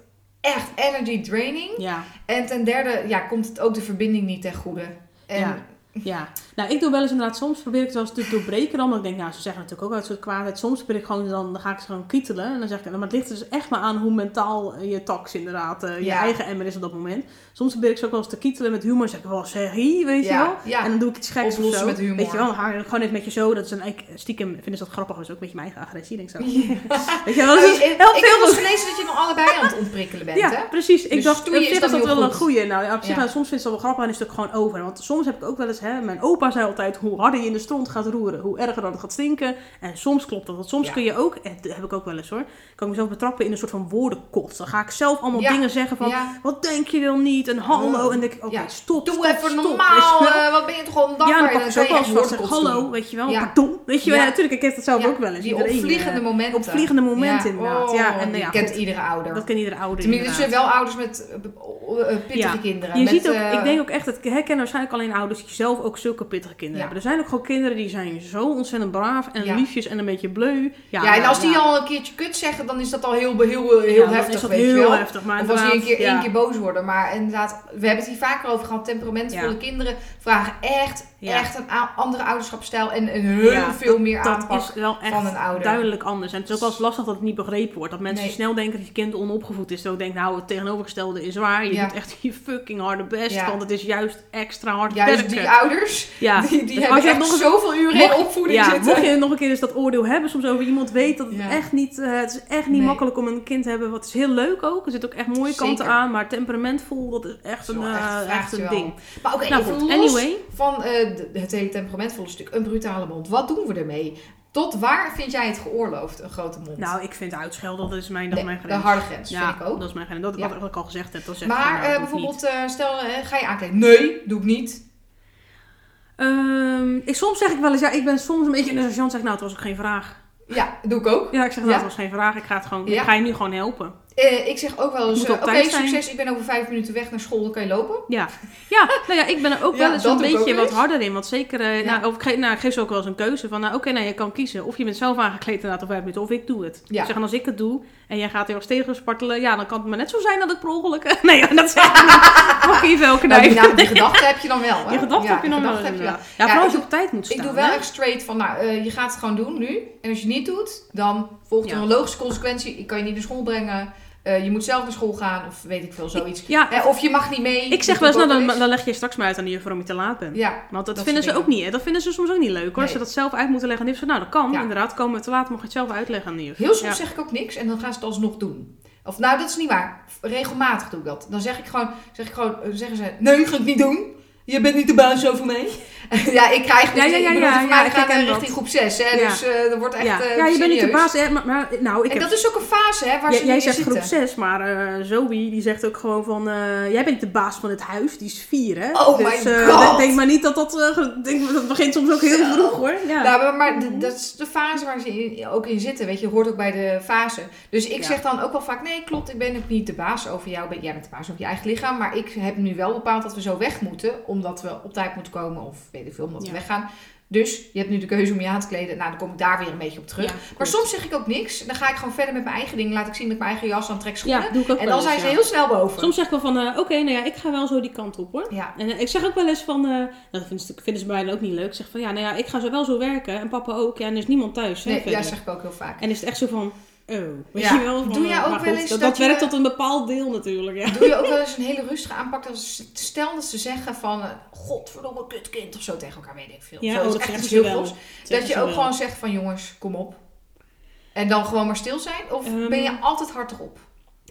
echt energy draining. ja, En ten derde, ja, komt het ook de verbinding niet ten goede. En Ja. ja. Nou, ik doe wel eens inderdaad, soms probeer ik het wel eens te doorbreken dan. Want ik denk, nou, ze zeggen natuurlijk ook uit soort kwaadheid. Soms probeer ik gewoon, dan, dan ga ik ze gewoon kietelen. En dan zeg ik, maar het ligt dus echt maar aan hoe mentaal eh, je tax inderdaad, eh, je Ja. eigen emmer is op dat moment. Soms probeer ik ze ook wel eens te kietelen met humor. zeg ik wel, zeg hier, weet je Ja, wel. ja. En dan doe ik iets geks of zo. met humor. Weet je wel, dan ga ik gewoon even met je zo. Dat is een, stiekem vinden ze dat grappig. Dat is ook een beetje mijn eigen agressie, denk ik zo. [laughs] Weet je wel, dat is Oh, ik, heel ik heb veel eens gelezen dat je nog allebei aan het ontprikkelen bent, ja, hè? precies. Ik Dus dacht, op stoeien is zich is dat heel wel een goed. goeie. Nou, ja, op zich, nou, soms vind het wel grappig en is het ook gewoon over. Want soms heb ik ook wel eens, hè, mijn opa zei altijd, hoe harder je in de stront gaat roeren, hoe erger dat het gaat stinken. En soms klopt dat. Want soms Ja. kun je ook, en dat heb ik ook wel eens hoor, kan ik mezelf betrappen in een soort van woordenkot. Dan ga ik zelf allemaal Ja. dingen zeggen van, Ja. wat denk je wel niet? En hallo. Oh. En dan denk ik, oké, Ja. stop, Doe stop, even stop, normaal, eh, wat ben je toch gewoon dankbaar. ja, dan pak ik zo ook wel eens vast. Hallo, weet je wel, Ja. pardon. Weet je wel, Ja. natuurlijk, ik heb dat zelf ook wel eens. Die opvliegende eh, momenten. opvliegende momenten inderdaad. oh, ja, en, die ja, kent iedere ouder. dat kent iedere ouder Tenminste, er zijn wel ouders met eh, pittige kinderen. Je ziet ook, ik denk ook echt, dat herkennen waarschijnlijk alleen ouders die zelf ook zulke pittige kinderen hebben. Er zijn ook gewoon kinderen die zijn zo ontzettend braaf en liefjes en een beetje bleu. Ja, Ja, en als die al een keertje kut zeggen, dan is dat al heel, heel, heel, Ja, dan heftig, is dat weet je heel wel. heftig. Maar Of als die een keer, één keer boos worden. Maar inderdaad, we hebben het hier vaker over gehad. Temperamentvolle Ja. kinderen vragen echt, Ja. echt een andere ouderschapsstijl. En een heel Ja, veel meer Dat aanpak is wel echt van een ouder. duidelijk anders. En het is ook wel eens lastig dat het niet begrepen wordt. Dat mensen Nee. snel denken dat je kind onopgevoed is. Terwijl ik denk, nou, het tegenovergestelde is waar. Je Ja. doet echt je fucking harde best. Want het is juist extra hard Juist werken. die ouders, ja. [laughs] die, die Dus hebben als je echt nog eens- zoveel uren in opvoeding Ja, zitten. mocht je nog een keer eens dat oordeel hebben, soms over iemand weet dat het echt niet, eh, het is echt niet Nee. makkelijk om een kind te hebben. Wat is heel leuk ook. Er zitten ook echt mooie kanten aan, maar temperamentvol, dat is echt Zo, een, echt, eh, echt een ding. Maar oké, Nou anyway. van eh, de- het hele temperamentvolle stuk. Een brutale mond. Wat doen we ermee? Tot waar vind jij het geoorloofd, een grote mond? Nou, ik vind uitschelden, dat is mijn, dat Nee, mijn de grens. harde grens, ja, vind ik ook. dat is mijn grens. Dat Ja. wat ik al gezegd heb. Dat zeg maar van, nou, eh, bijvoorbeeld, eh, stel, eh, ga je aankijken? Nee, doe ik niet. Ehm, ik, soms zeg ik wel eens, ja, ik ben soms een beetje in de sergeant zeg, nou, het was ook geen vraag. Ja, doe ik ook. Ja, ik zeg, nou, Ja. het was geen vraag. Ik ga, het gewoon, ik ga je nu gewoon helpen. Eh, ik zeg ook wel eens, eh, oké, succes, ik ben over vijf minuten weg naar school, dan kan je lopen. Ja, ja nou ja, ik ben er ook [laughs] Ja, wel eens een beetje wat harder in. Want zeker, Ja. nou, of nou, ik geef ze ook wel eens een keuze van, nou, oké, nou, je kan kiezen. Of je bent zelf aangekleed inderdaad op vijf minuten, of ik doe het. Ja. Zeg, als ik het doe en jij gaat heel tegen spartelen, ja, dan kan het maar net zo zijn dat ik per ongeluk... [laughs] nee, dat zeg [laughs] ik. Mag je wel Nou, die, knijpen. nou, die gedachte heb je dan wel. Hè? Je gedachten Ja, heb je die dan wel gedachte heb je. Ja, vooral als je op tijd moet staan. Ik doe wel echt straight van, nou, je gaat het gewoon doen nu. En als je het niet doet, dan volgt er een logische consequentie. Ik kan je niet naar school brengen. Eh, je moet zelf naar school gaan. Of weet ik veel, zoiets. Ja, Eh, of je mag niet mee. ik zeg wel eens, nou, dan, dan leg je straks maar uit aan de juf waarom je te laat bent. Ja, Want dat, Dat vinden ze ook niet, hè? Dat vinden ze soms ook niet leuk, hoor. Nee. Als ze dat zelf uit moeten leggen. En die van, nou, dat kan, Ja. inderdaad. Komen we te laat, mag je het zelf uitleggen aan de juf. heel soms Ja. zeg ik ook niks en dan gaan ze het alsnog doen. Of nou, dat is niet waar. Regelmatig doe ik dat. Dan zeg ik gewoon, zeg ik gewoon eh, zeggen ze, nee, ga ik niet doen. Je bent niet de baas over mij. Ja, ik krijg Ja, ja, ik ja, bedoel, ja, ja, ik we herken richting groep 6, hè, Ja. dus eh dat wordt echt ja. eh, ja, je bent niet de baas. Hè, maar, maar, nou, ik En heb, dat is ook een fase, hè, waar ze jij zegt zitten. groep 6, maar eh Zoe die zegt ook gewoon van... jij bent de baas van het huis, die is 4, hè? Oh dus, my God. denk maar niet dat dat... denk, dat begint soms ook heel vroeg, hoor. Ja. Nou, maar, d- dat is de fase waar ze in- ook in zitten. Weet je, hoort ook bij de fase. Dus ik Ja. zeg dan ook wel vaak: nee, klopt, ik ben ook niet de baas over jou. Ben- Jij bent de baas over je eigen lichaam. Maar ik heb nu wel bepaald dat we zo weg moeten. Omdat we op tijd moeten komen. Of weet ik veel, omdat Ja. we weggaan. Dus je hebt nu de keuze om je aan te kleden. Nou, dan kom ik daar weer een beetje op terug. Ja, maar soms zeg ik ook niks. Dan ga ik gewoon verder met mijn eigen dingen. Laat ik zien met mijn eigen jas aan, trek schoenen. ja, doe ik ook en dan eens, zijn ze ja. heel snel boven. Soms zeg ik wel van, eh, oké, nou ja, ik ga wel zo die kant op, hoor. Ja. En eh, ik zeg ook wel eens van, eh, nou, dat vinden ze, vinden ze bij mij dan ook niet leuk. Ik zeg van, ja, nou ja, ik ga zo wel zo werken. En papa ook. Ja, en er is niemand thuis, hè, Nee, ja, zeg ik ook heel vaak. En is het echt zo van, oh, weet Ja. je wel? Van, Doe jij eh, ook wel eens dat, dat dat werkt tot een bepaald deel natuurlijk, ja. Doe je ook [laughs] wel eens een hele rustige aanpak? Als, stel dat ze zeggen van, eh, godverdomme kutkind of zo tegen elkaar, weet ik veel. Ja, zo, oh, is dat echt iets ze heel wel. Dat je ook wel. gewoon zegt van, jongens, kom op. En dan gewoon maar stil zijn? Of Ehm, ben je altijd hard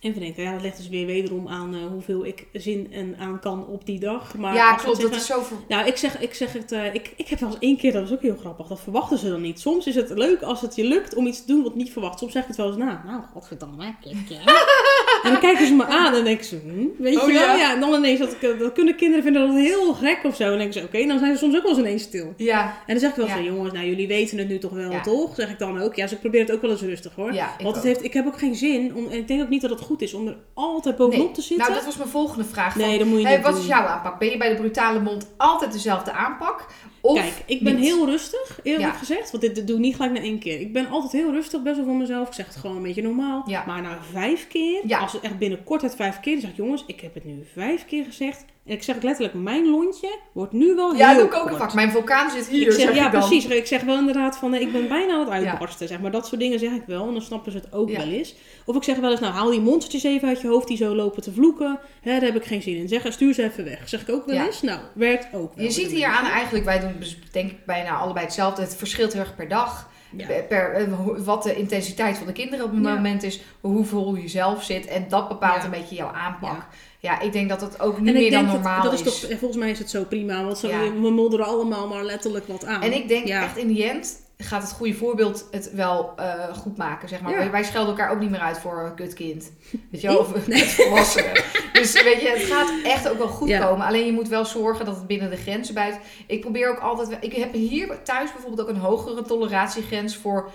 Even denken, ja, dat ligt dus weer wederom aan eh, hoeveel ik zin en aan kan op die dag. Maar ja, klopt. Dat is zo ver... Nou, ik zeg, ik zeg het, eh, ik, ik heb wel eens één keer, dat was ook heel grappig, dat verwachten ze dan niet. Soms is het leuk als het je lukt om iets te doen wat niet verwacht. Soms zeg ik het wel eens na, nou, godverdamme, kijk, [laughs] En dan kijken ze me aan en denken ze, hm, weet Oh, je wel? ja. Ja. en dan ineens, dat, ik, eh, dat kunnen kinderen vinden dat heel gek of zo. En dan denken ze, oké, dan zijn ze soms ook wel eens ineens stil. Ja, En dan zeg ik wel zo, jongens, nou jullie weten het nu toch wel, toch? Zeg ik dan ook. Ja, ik probeer het ook wel eens rustig hoor. Want het heeft, ik heb ook geen zin, om, en ik denk ook niet dat het goed is om er altijd bovenop Nee. te zitten. Nou, dat was mijn volgende vraag. Van, nee, dat moet je hey, niet wat doen. is jouw aanpak? Ben je bij de brutale mond altijd dezelfde aanpak? Of Kijk, ik ben niet? heel rustig, eerlijk Ja. gezegd. Want dit, dit doe ik niet gelijk na één keer. Ik ben altijd heel rustig, best wel voor mezelf. Ik zeg het gewoon een beetje normaal. Ja. Maar na vijf keer, als het echt binnen kortheid vijf keer, dan zeg ik, jongens, ik heb het nu vijf keer gezegd. En ik zeg letterlijk, mijn lontje wordt nu wel Ja, heel doe ik ook kort. Mijn vulkaan zit hier, Ik zeg, zeg ja, ik dan. precies. Ik zeg wel inderdaad van, eh, ik ben bijna aan het uitbarsten, zeg maar. Dat soort dingen zeg ik wel, en dan snappen ze het ook Ja. wel eens. Of ik zeg wel eens, nou, haal die monstertjes even uit je hoofd die zo lopen te vloeken. Hè, daar heb ik geen zin in. Zeg, stuur ze even weg. Zeg ik ook wel eens. Nou, werkt ook wel. Je ziet hier aan eigenlijk, wij doen dus denk ik bijna allebei hetzelfde. Het verschilt heel erg per dag. Ja. Per, eh, hoe- wat de intensiteit van de kinderen op het Ja. moment is. Hoeveel je zelf zit. En dat bepaalt Ja. een beetje jouw aanpak. Ja. Ik denk dat het ook niet meer dan denk dat, normaal dat is. toch, volgens mij is het zo prima, want Ja. we modderen allemaal maar letterlijk wat aan. En ik denk Ja. echt in die end gaat het goede voorbeeld het wel eh, goed maken. Zeg maar. Ja. Wij, wij schelden elkaar ook niet meer uit voor kutkind. Weet je wel? Of [laughs] volwassenen. Dus weet je, het gaat echt ook wel goed Ja. komen. Alleen je moet wel zorgen dat het binnen de grenzen blijft. Ik probeer ook altijd... Ik heb hier thuis bijvoorbeeld ook een hogere toleratiegrens voor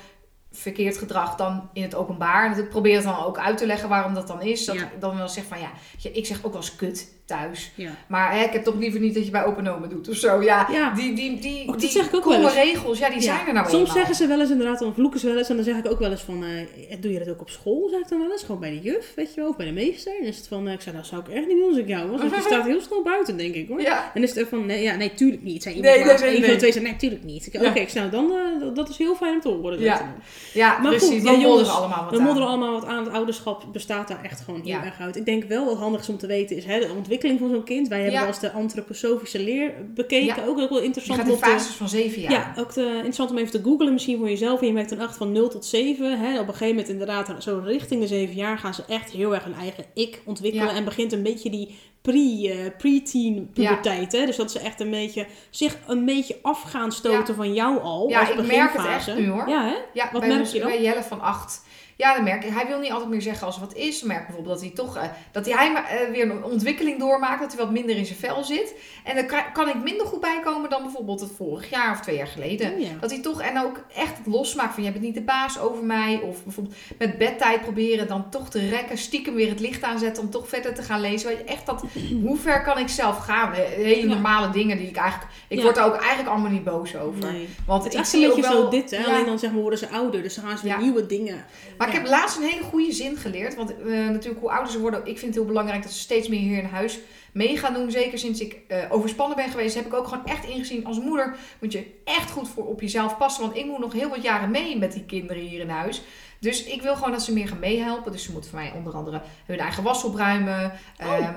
verkeerd gedrag dan in het openbaar. En ik probeer het dan ook uit te leggen waarom dat dan is. Dat Ja. ik dan wel zeg van ja, ik zeg ook wel eens kut thuis. Ja. Maar hè, ik heb toch liever niet dat je bij open en oma doet of zo. Ja, Ja. die, die, die, dat die zeg ik ook wel kromme eens. regels, ja, die zijn er nou Soms eenmaal. zeggen ze wel eens inderdaad, dan vloeken ze wel eens. En dan zeg ik ook wel eens van, eh, doe je dat ook op school? Zeg ik dan wel eens. Gewoon bij de juf, weet je wel. Of bij de meester. En is het van, eh, ik zei, dat zou ik echt niet doen als ik jou was. Want je staat heel snel buiten, denk ik hoor. Ja, En is het van, nee, ja, nee, tuurlijk niet. Zei iemand Nee, nee, nee, van de twee zei, nee, tuurlijk niet. Oké, ik snap dan, eh, dat- is heel fijn om te horen. Ja. Ja. Maar precies. goed, jongens, modderen allemaal wat aan. allemaal wat aan. Het ouderschap bestaat daar echt gewoon heel erg uit. Ik denk wel wat handig is om te weten is hè, de ontwikkeling van zo'n kind. Wij hebben Ja. wel eens de antroposofische leer bekeken. Ja. Ook, ook wel Je interessant. gaat in op te- fases van zeven jaar. ja, ook te, interessant om even te googlen misschien voor jezelf. En je merkt dan echt van 0 tot 7. Hè, op een gegeven moment inderdaad, zo richting de 7 jaar gaan ze echt heel erg hun eigen ik ontwikkelen. Ja. En begint een beetje die pre, eh, pre-teen puberteit. Hè? Dus dat ze echt een beetje, zich een beetje af gaan stoten van jou al. Ja, als ik merk het echt nu, hoor. Ja, hè? Wat bij, merk je dan? bij Jelle van acht. Ja, dan merk ik. Hij wil niet altijd meer zeggen als er wat is. Dan merk ik bijvoorbeeld dat hij toch eh, dat hij eh, weer een ontwikkeling doormaakt. Dat hij wat minder in zijn vel zit. En dan kan ik minder goed bijkomen dan bijvoorbeeld het vorig jaar of twee jaar geleden. Oh, ja. Dat hij toch en ook echt het losmaakt van jij bent niet de baas over mij. Of bijvoorbeeld met bedtijd proberen dan toch te rekken. Stiekem weer het licht aanzetten om toch verder te gaan lezen. Weet je, echt dat, [clears throat] hoe ver kan ik zelf gaan? Eh, Hele Ja. normale dingen die ik eigenlijk... Ik Ja. word er ook eigenlijk allemaal niet boos over. Nee. Want Het ik zie een ook wel, zo dit, hè? Alleen dan zeg maar worden ze ouder, dus dan gaan ze weer nieuwe dingen. Maar ik heb laatst een hele goede zin geleerd. Want eh, natuurlijk, hoe ouder ze worden, ik vind het heel belangrijk dat ze steeds meer hier in huis mee gaan doen. Zeker sinds ik eh, overspannen ben geweest, heb ik ook gewoon echt ingezien als moeder moet je echt goed voor op jezelf passen. Want ik moet nog heel wat jaren mee met die kinderen hier in huis. Dus ik wil gewoon dat ze meer gaan meehelpen. Dus ze moeten voor mij onder andere hun eigen was opruimen. Oh.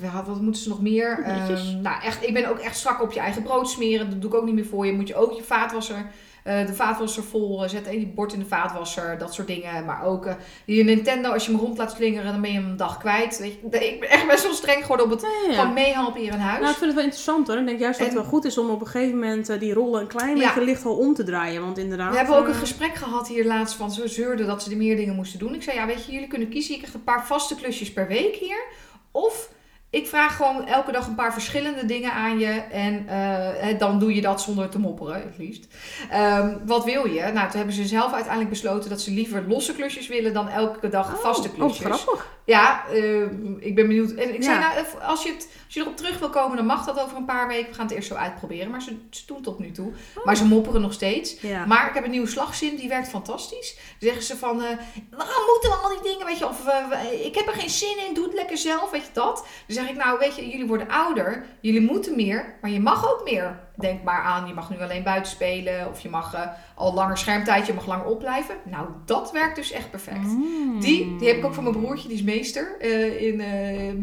We hadden- wat moeten ze nog meer? Ehm, nou, echt, ik ben ook echt strak op je eigen brood smeren. Dat doe ik ook niet meer voor je. Moet je ook je vaatwasser eh, de vaatwasser vol, eh, zet een bord in de vaatwasser, dat soort dingen. Maar ook je Nintendo, als je hem rond laat slingeren, dan ben je hem een dag kwijt. Weet je, ik ben echt best wel streng geworden op het Ja, ja, ja. gewoon meehelpen hier in huis. Nou, ik vind het wel interessant hoor. Ik denk juist dat het En- wel goed is om op een gegeven moment die rollen een klein Ja. beetje licht al om te draaien. Want inderdaad... We hebben ook een gesprek gehad hier laatst van ze zeurden dat ze er meer dingen moesten doen. Ik zei, ja weet je, jullie kunnen kiezen. Je krijgt een paar vaste klusjes per week hier. Of ik vraag gewoon elke dag een paar verschillende dingen aan je. En eh, dan doe je dat zonder te mopperen, het liefst. Ehm, wat wil je? Nou, toen hebben ze zelf uiteindelijk besloten dat ze liever losse klusjes willen dan elke dag oh, vaste Oh, klusjes. grappig. Ja, eh, ik ben benieuwd. En ik zei, nou, als je, het, als je erop terug wil komen, dan mag dat over een paar weken. We gaan het eerst zo uitproberen. Maar ze, ze doen tot nu toe. Oh. Maar ze mopperen nog steeds. Ja. Maar ik heb een nieuwe slagzin, die werkt fantastisch. Dan zeggen ze van, eh, waarom moeten we al die dingen, weet je, of eh, ik heb er geen zin in, doe het lekker zelf, weet je dat. Dan zeg ik, nou weet je, jullie worden ouder, jullie moeten meer, maar je mag ook meer. Denk maar aan, je mag nu alleen buiten spelen, of je mag eh, al langer schermtijd, je mag langer opblijven. Nou, dat werkt dus echt perfect. Mm. Die, die heb ik ook van mijn broertje, die is meester eh, in,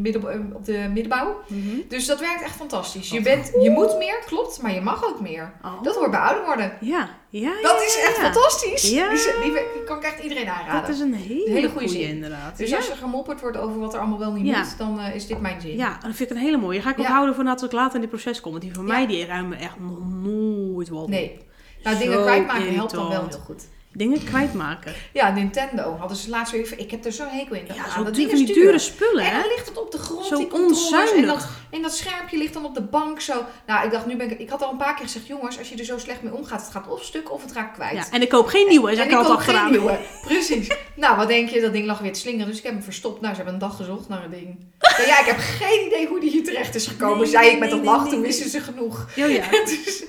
midden, eh, op de middenbouw. Mhm. Dus dat werkt echt fantastisch. Je, bent, je moet meer, klopt, maar je mag ook meer. Oh. Dat hoort bij ouder worden. Ja, ja, ja, Dat is echt fantastisch. Ja. Die, die, die kan ik echt iedereen aanraden. Dat is een hele, hele goede goede zin. inderdaad. Dus als er gemopperd wordt over wat er allemaal wel niet moet, dan eh, is dit mijn zin. Ja, dat vind ik een hele mooie. Ga ik onthouden voor nadat ik later in dit proces kom. Want die van mij, die ruimen echt nog nooit wat op. Nee. Nou, dingen kwijtmaken helpt dan wel heel goed. Dingen kwijtmaken. Ja, Nintendo hadden ze laatst weer even... Ik heb er zo'n hekel in. Ja, zo dat die dure spullen, En dan ligt het op de grond, Zo die. En dat, onzuinig. en dat schermpje ligt dan op de bank zo. Nou, ik dacht, nu ben ik... Ik had al een paar keer gezegd, jongens, als je er zo slecht mee omgaat, het gaat of stuk of het raakt kwijt. Ja, en ik koop geen nieuwe, zeg en ik ik koop geen nieuwe. Precies. [laughs] nou, wat denk je? Dat ding lag weer te slingeren. Dus ik heb hem verstopt. Nou, ze hebben een dag gezocht naar het ding. Ja, ja, ik heb geen idee hoe die hier terecht is gekomen. Nee, zei nee, ik met een nee, lach. Toen wisten ze genoeg. Oh ja. [laughs] dus,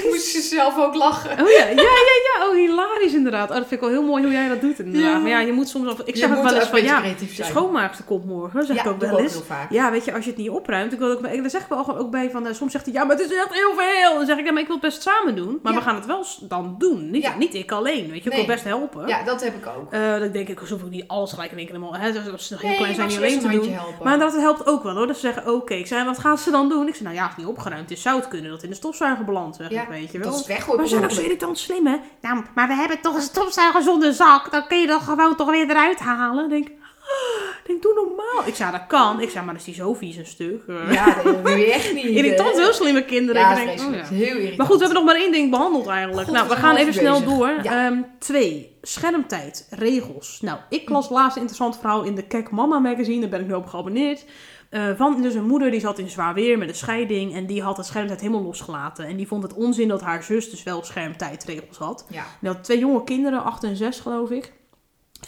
toen moest ze zelf ook lachen. Oh ja, ja, ja, ja. Oh, hilarisch inderdaad. Oh, dat vind ik wel heel mooi hoe jij dat doet inderdaad. Ja. Maar ja, je moet soms... Al, ik zeg ook moet wel eens een van, ja, de schoonmaakster komt morgen. zeg ja, ik ook wel eens. Ja, weet je, als je het niet opruimt, ik wil ook, dan zeg ik wel gewoon ook bij van, eh, soms zegt hij, ja, maar het is echt heel veel. Dan zeg ik, ja, maar ik wil het best samen doen, maar we gaan het wel dan doen. Niet, Ja. niet ik alleen, weet je, ik Nee. wil best helpen. Ja, dat heb ik ook. Eh, dan denk ik, hoef ik niet alles gelijk in één keer helemaal, hè, als ze nog heel Nee, klein zijn, niet alleen te doen. helpen. Maar dat helpt ook wel hoor. Dat ze zeggen, oké, ik zei, wat gaan ze dan doen? Ik zei, nou ja, als het niet opgeruimd is, zou het kunnen dat in de stofzuiger belandt, zeg ik, weet je dat wel. is weggooien. Maar ze zijn ook zo irritant slim, hè? Nou, maar hebben toch een stofzuiger zonder zak. Dan kun je dat gewoon toch weer eruit halen. Ik denk, ah, ik denk, doe normaal. Ik zei, dat kan. Ik zei, maar dan is die zo vies een stuk. Ja, dat wil je echt niet. [laughs] Irritant, heel slimme kinderen. Ja, ik denk, oh ja. Heel irritant. Maar goed, we hebben nog maar één ding behandeld eigenlijk. God, nou, we gaan even snel door. Ja. Ehm, twee, schermtijd, regels. Nou, ik las laatst een interessant verhaal in de Kek Mama magazine. Daar ben ik nu op geabonneerd. Eh, van dus een moeder die zat in zwaar weer met een scheiding. En die had de schermtijd helemaal losgelaten. En die vond het onzin dat haar zus dus wel schermtijdregels had. Ja. Die had twee jonge kinderen, acht en zes geloof ik.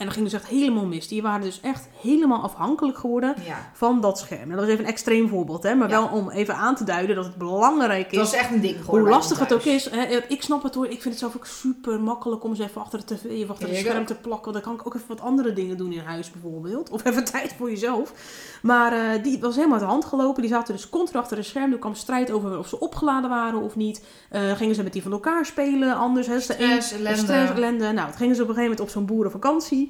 En dat ging dus echt helemaal mis. Die waren dus echt helemaal afhankelijk geworden ja. van dat scherm. En dat was even een extreem voorbeeld, hè? maar Ja. wel om even aan te duiden dat het belangrijk Het is. was echt een ding geworden. Hoe lastig het ook is. Hè? Ik snap het hoor. Ik vind het zelf ook super makkelijk om eens even achter de tv of achter het scherm te plakken. Dan kan ik ook even wat andere dingen doen in huis bijvoorbeeld. Of even [laughs] tijd voor jezelf. Maar eh, die was helemaal uit de hand gelopen. Die zaten dus continu achter een scherm. Er kwam strijd over of ze opgeladen waren of niet. Eh, gingen ze met die van elkaar spelen. Anders. Hè? Ellende. Stress, ellende. Nou, het gingen ze op een gegeven moment op zo'n boerenvakantie.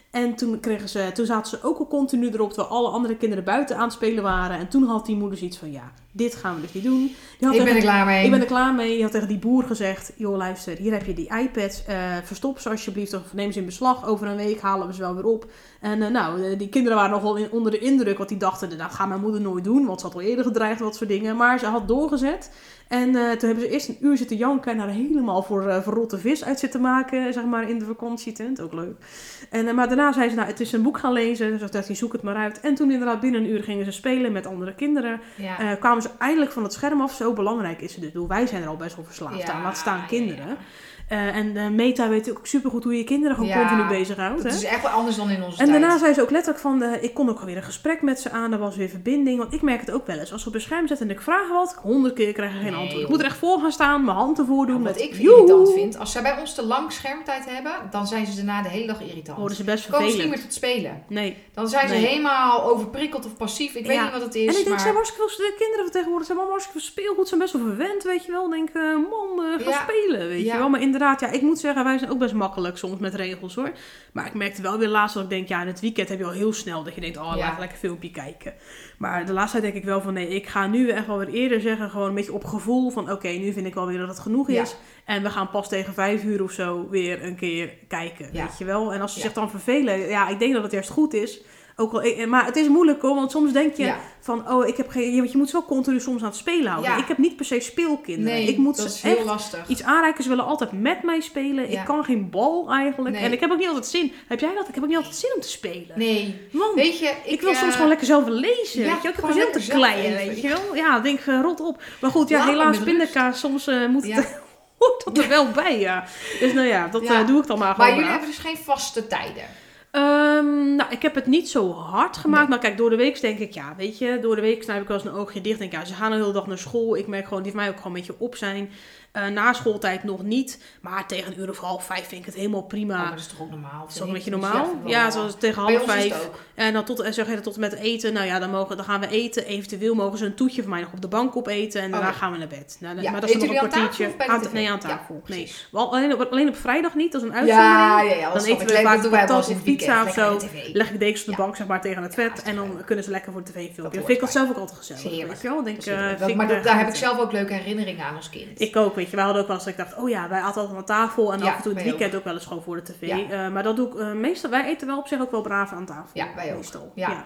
En toen, kregen ze, toen zaten ze ook al continu erop, terwijl alle andere kinderen buiten aan het spelen waren. En toen had die moeder zoiets van, ja, dit gaan we dus niet doen. Die had Ik ben er klaar mee. ik ben er klaar mee. Je had tegen die boer gezegd: Joh, luister, hier heb je die iPads. eh, verstop ze alsjeblieft of neem ze in beslag. Over een week halen we ze wel weer op. En eh, nou, eh, die kinderen waren nogal in, onder de indruk. Want die dachten: Dat gaat mijn moeder nooit doen. Want ze had al eerder gedreigd, wat soort dingen. Maar ze had doorgezet. En toen hebben ze eerst een uur zitten janken. En daar helemaal voor verrotte vis uit zitten maken. Zeg maar in de vakantietent. Ook leuk. En, maar daarna zei ze: Nou, het is een boek gaan lezen. Dus dacht hij: Zoek het maar uit. En toen inderdaad binnen een uur gingen ze spelen met andere kinderen. ja. Eh, kwamen ze eindelijk van het scherm af. Zo belangrijk is het dus. Wij zijn er al best wel verslaafd aan. Laat staan kinderen. ja. Eh, en eh, Meta weet ook supergoed hoe je kinderen gewoon Ja, continu bezighoudt. Het is echt wel anders dan in onze En tijd. daarna zei ze ook letterlijk van, eh, ik kon ook weer een gesprek met ze aan, er was weer verbinding. Want ik merk het ook wel eens. Als ze op een scherm zetten en ik vraag wat, honderd keer krijg ik geen Nee, antwoord. Ik moet er echt voor gaan staan, mijn hand ervoor doen. Wat met ik joehoe. irritant vind, als zij bij ons te lang schermtijd hebben, dan zijn ze daarna de hele dag irritant. Worden ze best komen ze niet vervelend. meer tot spelen. Nee. Dan zijn ze helemaal overprikkeld of passief. Ik weet niet wat het En is. ik denk, maar... hebben hartstikke veel de kinderen van tegenwoordig zijn allemaal hartstikke veel speelgoed, zijn best wel verwend, weet je wel. Denk, man, ga spelen, weet je wel. Maar inderdaad, ja, ik moet zeggen, wij zijn ook best makkelijk soms met regels hoor. Maar ik merkte wel weer laatst dat ik denk, ja, in het weekend heb je al heel snel dat je denkt, oh, Ja. laat ik lekker filmpje kijken. Maar de laatste tijd denk ik wel van, nee, ik ga nu echt wel weer eerder zeggen, gewoon een beetje op gevoel van, oké, nu vind ik wel weer dat het genoeg Ja. is. En we gaan pas tegen vijf uur of zo weer een keer kijken, Ja. weet je wel. En als ze zich dan vervelen, ja, ik denk dat het juist goed is. Ook al, eh, maar het is moeilijk hoor, want soms denk je Ja. van, oh, ik heb geen, je, want je moet wel continu soms aan het spelen houden. Ja. Ik heb niet per se speelkinderen. Nee, ik moet dat is heel echt lastig. iets aanreiken. Ze willen altijd met mij spelen. Ja. Ik kan geen bal eigenlijk. Nee. En ik heb ook niet altijd zin. Heb jij dat? Ik heb ook niet altijd zin om te spelen. Nee. Want Weet je, ik, ik, wil eh, soms gewoon lekker zelf lezen. ja, weet je? Ik heb er zin te kleien, weet je wel. Ja, denk eh, rot op. Maar goed, ja, helaas pindakaas. Soms eh, moet Ja. het, [laughs] hoort dat er wel bij, ja. Dus nou ja, dat Ja. eh, doe ik dan maar Maar gewoon jullie braaf. hebben dus geen vaste tijden. Ehm, nou, ik heb het niet zo hard gemaakt. Nee. Maar kijk, door de week denk ik, ja, weet je, door de week knijp ik wel eens een oogje dicht. Denk, ja, ze gaan de hele dag naar school. Ik merk gewoon, die van mij ook gewoon een beetje op zijn. Eh, na schooltijd nog niet. Maar tegen een uur of half vijf vind ik het helemaal prima. Oh, maar dat is toch ook normaal? is dat een beetje normaal? Ja, zoals tegen half vijf. En dan, tot, en zeg je dat tot met eten. Nou ja, dan, mogen, dan gaan we eten. Eventueel mogen ze een toetje van mij nog op de bank opeten. En daarna Oh ja. gaan we naar bed. Nou, Ja, Maar dat is nog een kwartiertje. Aan- nee, aan tafel. nee. alleen, op, alleen op vrijdag niet. Dat is een uitzondering. Ja, ja, ja. Dan dat eten we vaak Dat patat in of pizza of zo. Leg ik dekens op de bank zeg maar tegen het vet. En dan kunnen ze lekker voor de tv filmpje. Dat Dat vind ik dat zelf ook altijd gezellig. Heerlijk. Weet je wel? Denk, Dat eh, Dat- maar dat- daar heb ik zelf ook leuke herinneringen aan als kind. Ik ook, weet je. Wij hadden ook wel eens dat ik dacht, oh ja, wij aten altijd aan tafel. En Ja, af en toe het weekend ook. wel eens gewoon voor de tv. Ja. Eh, maar dat doe ik eh, meestal. Wij eten wel op zich ook wel braaf aan tafel. Ja, wij ook. Meestal. Ja.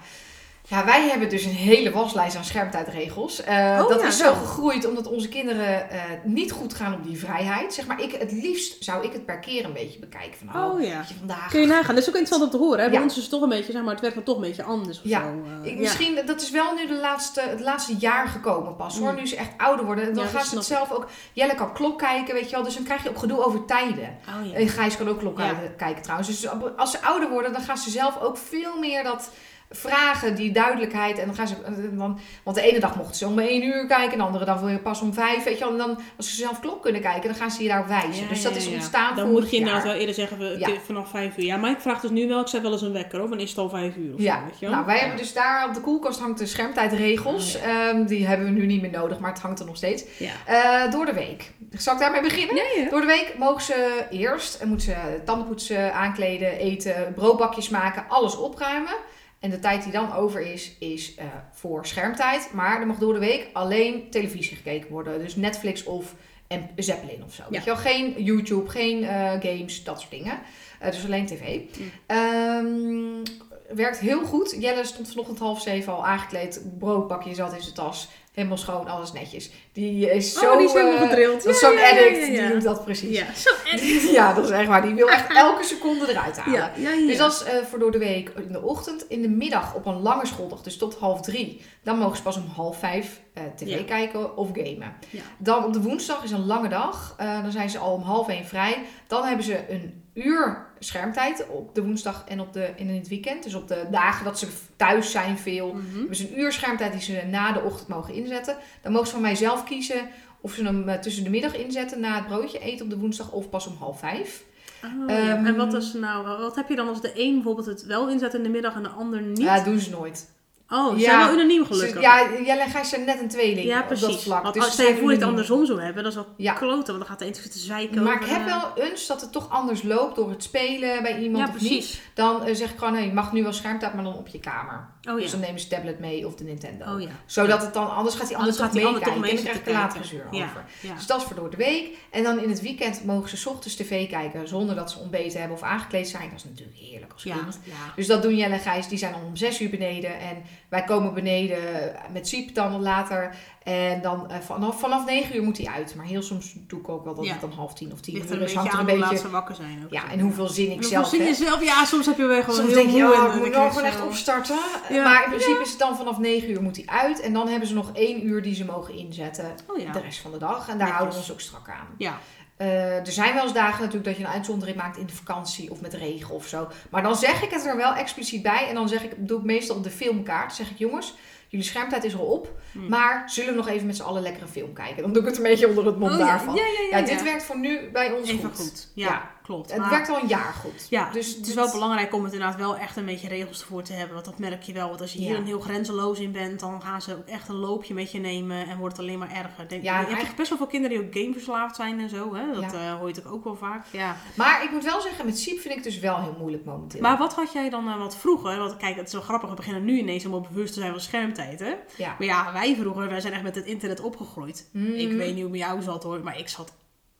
Ja, wij hebben dus een hele waslijst aan schermtijdregels. Eh, Oh, dat ja, is zo gegroeid omdat onze kinderen eh, niet goed gaan op die vrijheid. Zeg maar, ik, het liefst zou ik het per keer een beetje bekijken. Van, oh, Oh ja. je, vandaag... Kun je nagaan. Dat is ook interessant om te horen. Hè? Bij Ja. ons is het toch een beetje, zeg maar, het werkt dan toch een beetje anders of Ja. zo. eh, Ik, misschien, dat is wel nu de laatste, het laatste jaar gekomen pas hoor. Mm. Nu ze echt ouder worden. En dan gaan ze het zelf ook... Jelle kan klok kijken, weet je wel. Dus dan krijg je ook gedoe over tijden. Oh. En Gijs kan ook klok kijken trouwens. Dus als ze ouder worden, dan gaan ze zelf ook veel meer dat vragen, die duidelijkheid. En dan gaan ze, dan, want de ene dag mochten ze om één uur kijken, en de andere dag wil je pas om vijf. Weet je. En dan, als ze zelf klok kunnen kijken, dan gaan ze je daarop wijzen. Ja, dus dat is ja, ontstaan Dan moet je inderdaad wel eerder zeggen, we, vanaf vijf uur. Ja, maar ik vraag dus nu wel, ik zet wel eens een wekker hoor. Dan is het al vijf uur of Ja, zo, weet je nou wij hebben dus daar op de koelkast hangt de schermtijdregels. Oh, Ehm, die hebben we nu niet meer nodig, maar het hangt er nog steeds. Eh, door de week. Zal ik daarmee beginnen? Door de week mogen ze eerst en moeten ze tanden poetsen, aankleden, eten, broodbakjes maken, alles opruimen. En de tijd die dan over is, is eh, voor schermtijd. Maar er mag door de week alleen televisie gekeken worden. Dus Netflix of en Zeppelin of zo. Weet je wel? Geen YouTube, geen eh, games, dat soort dingen. Eh, dus alleen tv. Mm. Ehm, werkt heel goed. Jelle stond vanochtend half zeven al aangekleed. Broodbakje zat in zijn tas. Helemaal schoon, alles netjes. Die is zo... oh, die is helemaal eh, gedrild. dat is Ja, zo'n ja, addict, ja, die doet dat precies. Ja, zo [laughs] Ja, dat is echt waar. Die wil echt [laughs] elke seconde eruit halen. Dus dat is eh, voor door de week in de ochtend. In de middag op een lange schooldag, dus tot half drie. Dan mogen ze pas om half vijf eh, tv kijken of gamen. Dan op de woensdag is een lange dag. Dan zijn ze al om half één vrij. Dan hebben ze een uur schermtijd op de woensdag en op de, in het weekend. Dus op de dagen dat ze thuis zijn veel. Ze een uur schermtijd die ze na de ochtend mogen inzetten. Dan mogen ze van mij zelf kiezen of ze hem eh, tussen de middag inzetten na het broodje eten op de woensdag of pas om half vijf. Oh, ja. Ehm, En wat, is nou, wat heb je dan als de een bijvoorbeeld het wel inzet in de middag en de ander niet? Ja, doen ze nooit. Oh, ze ja. zijn wel unaniem gelukkig. ja, Jelle en Gijs zijn net een tweeling Ja, op dat vlak. Want Dus als voor je het andersom zou hebben, dat is wel Ja. kloten, want dan gaat de een zitten zeiken. Maar ik heb eh, wel eens dat het toch anders loopt door het spelen bij iemand Ja, of niet. precies. Dan eh, zeg ik gewoon, nee, je mag nu wel schermtijd, maar dan op je kamer. Oh Dus ja. dan nemen ze tablet mee of de Nintendo. Oh ja. Zodat het dan, anders gaat die ander Anders toch gaat ander meekijken. toch En mee dan krijg ik er later gezeur Ja. over. Dus dat is voor door de week. En dan in het weekend mogen ze 's ochtends tv kijken zonder dat ze ontbeten hebben of aangekleed zijn. Dat is natuurlijk heerlijk als kind. Dus dat doen Jelle en Gijs. Die zijn om zes uur beneden. En wij komen beneden met Siep dan later. En dan eh, vanaf, vanaf negen uur moet hij uit. Maar heel soms doe ik ook wel dat Ja. het dan half tien of tien uur is. beetje Hangt er een beetje... ze wakker zijn. Ook. Ja, en hoeveel zin ik zelf zin heb. zelf? Ja, soms heb je wel gewoon Soms heel denk je, ja, ik moet nog gewoon echt opstarten. Ja. Maar in principe is het dan vanaf 9 uur moet hij uit. En dan hebben ze nog één uur die ze mogen inzetten Oh de rest van de dag. En daar houden we ons ook strak aan. Ja. Eh, er zijn wel eens dagen natuurlijk dat je een uitzondering maakt in de vakantie of met regen of zo. Maar dan zeg ik het er wel expliciet bij. En dan zeg ik, doe ik meestal op de filmkaart. Zeg ik, jongens, jullie schermtijd is al op. Hm. Maar zullen we nog even met z'n allen lekker een film kijken? Dan doe ik het een beetje onder het mom Oh daarvan. Ja, ja, ja. Ja, dit werkt voor nu bij ons Even goed. goed. Ja. Klopt. Het Maar- werkt al een jaar goed. Ja, dus het is wel belangrijk om het inderdaad wel echt een beetje regels ervoor te hebben. Want dat merk je wel. Want als je hier een heel grenzeloos in bent, dan gaan ze ook echt een loopje met je nemen en wordt het alleen maar erger. Denk, Ja, je hebt eigenlijk- best wel veel kinderen die ook gameverslaafd zijn en zo. Hè? Dat Ja. eh, hoor je toch ook wel vaak. Ja. Maar ik moet wel zeggen, met Siep vind ik het dus wel heel moeilijk momenteel. Maar wat had jij dan eh, wat vroeger? Want kijk, het is wel grappig. We beginnen nu ineens helemaal bewust te zijn van schermtijd. Hè? ja. Maar ja, wij vroeger, wij zijn echt met het internet opgegroeid. Mm. Ik weet niet hoe met jou zat hoor, maar ik zat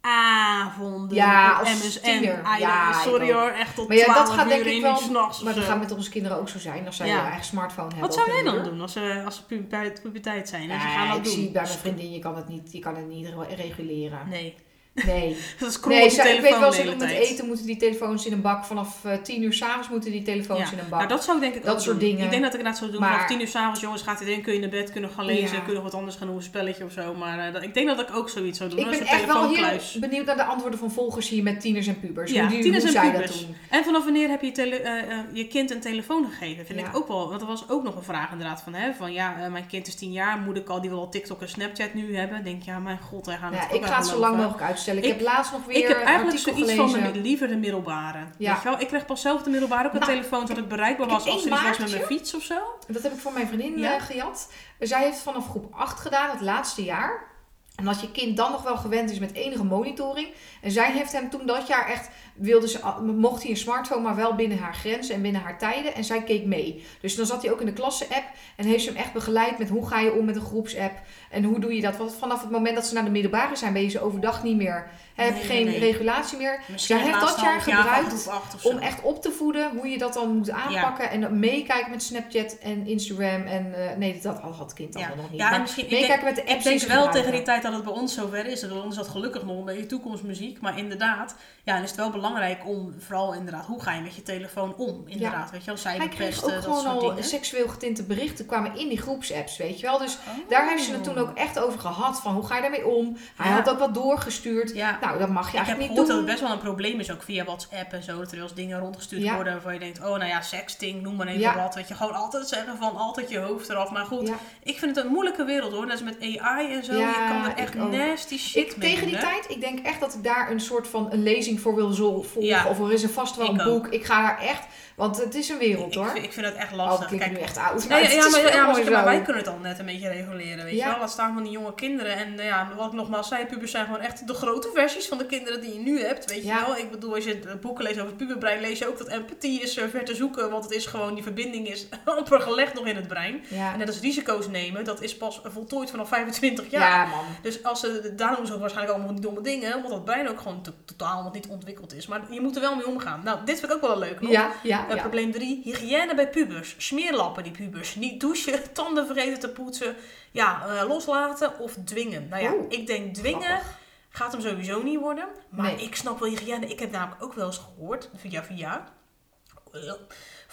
avonden Ja, op als MSN. tiener. Ah, Ja, sorry hoor, echt tot Maar ja, dat 12 gaat denk uur ik in wel- s'nachts Maar dat zo. gaat met onze kinderen ook zo zijn als zij Ja. hun eigen smartphone hebben. Wat zou jij dan doen als ze, als ze puberteit, puberteit zijn? En ze gaan dat ik doen? zie bij mijn vriendin, je kan het niet, je kan het niet re- reguleren. Nee. Nee. [laughs] Dat is Nee, ik weet wel, ze doen met eten moeten die telefoons in een bak. Vanaf eh, tien uur s'avonds moeten die telefoons in een bak. Nou, dat zou ik denk ik Dat ook soort doen. dingen. Ik denk dat ik inderdaad zou doen. Maar- Vanaf tien uur s'avonds, jongens, gaat iedereen, kun je naar bed, kunnen gaan lezen, Ja. kunnen nog wat anders gaan doen, een spelletje of zo. Maar eh, dat- ik denk dat ik ook zoiets zou doen. ik ben een echt wel heel benieuwd naar de antwoorden van volgers hier met tieners en pubers. Ja, hoe tieners hoe en pubers. dat doen. En vanaf wanneer heb je tele- eh, je kind een telefoon gegeven? Vind Ja. ik ook wel. Want er was ook nog een vraag inderdaad van, hè, van ja, mijn kind is tien jaar, moet ik al, die wil al TikTok en Snapchat nu hebben? Denk je, ja, mijn god, wij gaan het Ja, ik ga het zo lang mogelijk uitstellen. Ik, Ik- heb laatst nog weer Ik heb eigenlijk zoiets gelezen. van de, liever de middelbare. Ja. Weet je wel? Ik kreeg pas zelf de middelbare ook een Nou, telefoon zodat ik bereikbaar was als er iets was met mijn fiets of zo. Dat heb ik voor mijn vriendin Ja. eh, gejat. Zij heeft vanaf groep 8 gedaan, het laatste jaar. En dat je kind dan nog wel gewend is met enige monitoring. En zij heeft hem toen dat jaar echt, wilde ze, mocht hij een smartphone, maar wel binnen haar grenzen en binnen haar tijden. En zij keek mee. Dus dan zat hij ook in de klasse-app en heeft ze hem echt begeleid met hoe ga je om met een groepsapp. En hoe doe je dat? Want vanaf het moment dat ze naar de middelbare zijn, ben je ze overdag niet meer. Heb je Nee, geen nee. regulatie meer. Misschien Zij heeft dat jaar gebruikt. Om echt op te voeden hoe je dat dan moet aanpakken. En meekijken met Snapchat en Instagram. En eh, nee, dat had het kind Ja. allemaal nog niet. Ja, Maar misschien, ik denk, meekijken met de ik apps denk die ze wel tegen die tijd dat het bij ons zover is. Want is dat gelukkig nog een beetje toekomstmuziek. Maar inderdaad, ja, dan is het wel belangrijk om vooral inderdaad, hoe ga je met je telefoon om? Inderdaad, weet je wel, cyberpesten, ook dat gewoon soort al dingen. seksueel getinte berichten kwamen in die groepsapps, weet je wel. Dus Oh. daar heeft ze het toen ook echt over gehad. Van hoe ga je daarmee om? Hij Ja. had ook wat doorgestuurd. Ja. Nou, dat mag je Ik heb eigenlijk niet gehoord dat doen. het best wel een probleem is, ook via WhatsApp en zo. Dat er wel eens dingen rondgestuurd worden waarvan je denkt, oh nou ja, sexting, noem maar even wat. Weet je, gewoon altijd zeggen van altijd je hoofd eraf. Maar goed, ik vind het een moeilijke wereld hoor. Dat is met AI en zo. Je kan er echt ik nasty shit Ik, mee tegen doen, die hè. tijd, ik denk echt dat ik daar een soort van een lezing voor wil zo- Ja. Of er is er vast wel Ik een ook. boek. Ik ga daar echt, want het is een wereld Ik, hoor. vind- ik vind het echt Oh, lastig. Kijk, nu echt oud. Nee, ja, maar, ja, maar, wij kunnen het al net een beetje reguleren, weet Ja. je wel. Laat staan van die jonge kinderen. En ja, wat ik nogmaals zei, pubers zijn gewoon echt de grote versies van de kinderen die je nu hebt, weet je wel. Ik bedoel, als je het boeken leest over het puberbrein, lees je ook dat empathie is eh, ver te zoeken. Want het is gewoon, die verbinding is [laughs] amper gelegd nog in het brein. Ja. En net als risico's nemen, dat is pas voltooid vanaf 25 jaar. Ja, man. Dus als ze, daarom doen ze waarschijnlijk allemaal domme dingen, omdat dat brein ook gewoon to- totaal nog niet ontwikkeld is. Maar je moet er wel mee omgaan. Nou, dit vind ik ook wel leuk. nog. Ja, ja, Eh. Probleem 3. Hygiëne bij pubers. Smeerlappen die pubers. Niet douchen, [laughs] tanden vergeten te poetsen. Ja, eh, loslaten of dwingen. Nou ja, Oeh, ik denk dwingen Grappig. gaat hem sowieso niet worden. Maar Nee. ik snap wel hygiëne. Ik heb namelijk ook wel eens gehoord, via via,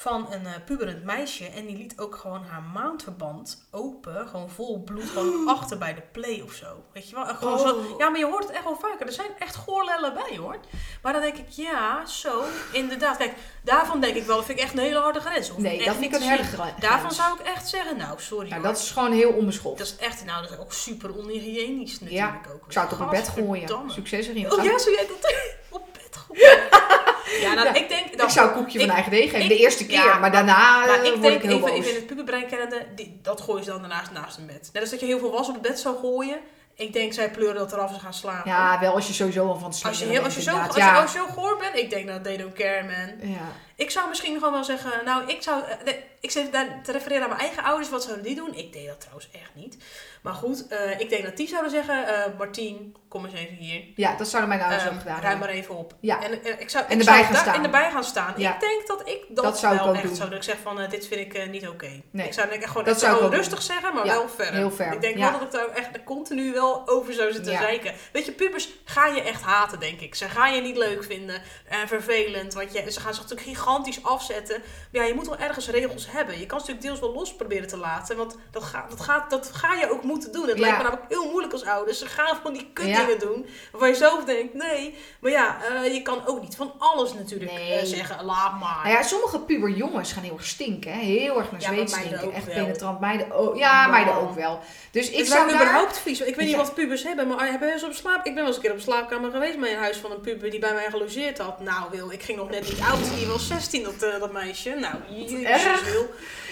van een eh, puberend meisje. En die liet ook gewoon haar maandverband open. Gewoon vol bloed. Gewoon [gasps] achter bij de play of zo. Weet je wel? En gewoon zo, Oh. ja, maar je hoort het echt wel vaker. Er zijn echt goorlellen bij hoor. Maar dan denk ik, ja, zo, inderdaad. Kijk, daarvan denk ik wel, dat vind ik echt een hele harde grens. Hoef Nee, dat vind ik een zien. grens. Daarvan zou ik echt zeggen, nou, sorry Nou, hoor. dat is gewoon heel onbeschoft. Dat is echt, nou, dat is ook super onhygiënisch Ja, natuurlijk ook. Ik zou het op een bed gooien. Succes erin. Oh ja, zou jij dat [laughs] op bed gooien? Ja, nou, Ja. ik denk... ik dat- zou een koekje ik- van eigen deeg geven. ik- de eerste keer. ja, maar daarna Maar eh, ik word denk, ik heel even, boos. even in het puberbrein kennende, die, dat gooien ze dan daarnaast naast een bed. Net als dat je heel veel was op het bed zou gooien. Ik denk, zij pleuren dat eraf en ze gaan slapen. Ja, wel als je sowieso al van het Als je, heel, als, je zo, als, inderdaad. je, als je zo goor bent, ik denk dat they don't care, man. ja. Ik zou misschien gewoon wel zeggen, nou, ik zou, eh, ik zit daar te refereren aan mijn eigen ouders, wat zouden die doen? Ik deed dat trouwens echt niet. Maar goed, eh, ik denk dat die zouden zeggen, eh Martien, kom eens even hier. Ja, dat zouden mijn ouders ook gedaan ruim maar even op. Ja. En, ik zou, En ik erbij zou gaan staan. En erbij gaan staan. Ja. Ik denk dat ik dat, Dat zou ik wel ook echt doen. zou. Dat ik zeg van, dit vind ik niet oké. Nee. Ik zou denk ik gewoon Dat zou ik rustig zeggen, maar Ja, wel ferm. heel ferm. Ik denk wel dat ik daar echt continu wel over zou zitten zeiken. Weet je, pubers gaan je echt haten, denk ik. Ze gaan je niet leuk vinden en vervelend. Want je, ze gaan zich natuurlijk gigantisch afzetten. Maar ja, je moet wel ergens regels hebben. Je kan ze natuurlijk deels wel los proberen te laten. Want dat, gaat, dat, gaat, dat ga je ook moeten doen. Het Ja. lijkt me namelijk heel moeilijk als ouders. Ze gaan van die kut Ja. dingen doen. Waarvan je zelf denkt, nee. Maar ja, eh, je kan ook niet van alles natuurlijk Nee. eh, zeggen. Laat maar. Nou ja, sommige puberjongens gaan heel erg stinken. Hè? Heel erg naar Ja, zweet stinken. ook Echt wel. penetrant. Meiden ook. Ja, meiden ook wel. Dus ik zou daar... überhaupt vies. Ik weet niet wat pubers hebben, maar hebben eens op slaap... Ik ben wel eens een keer op slaapkamer geweest bij een huis van een puber die bij mij gelogeerd had. Nou Wil, ik ging nog net niet oud. Die was 16, dat, dat meisje. Nou, jezus. Wil.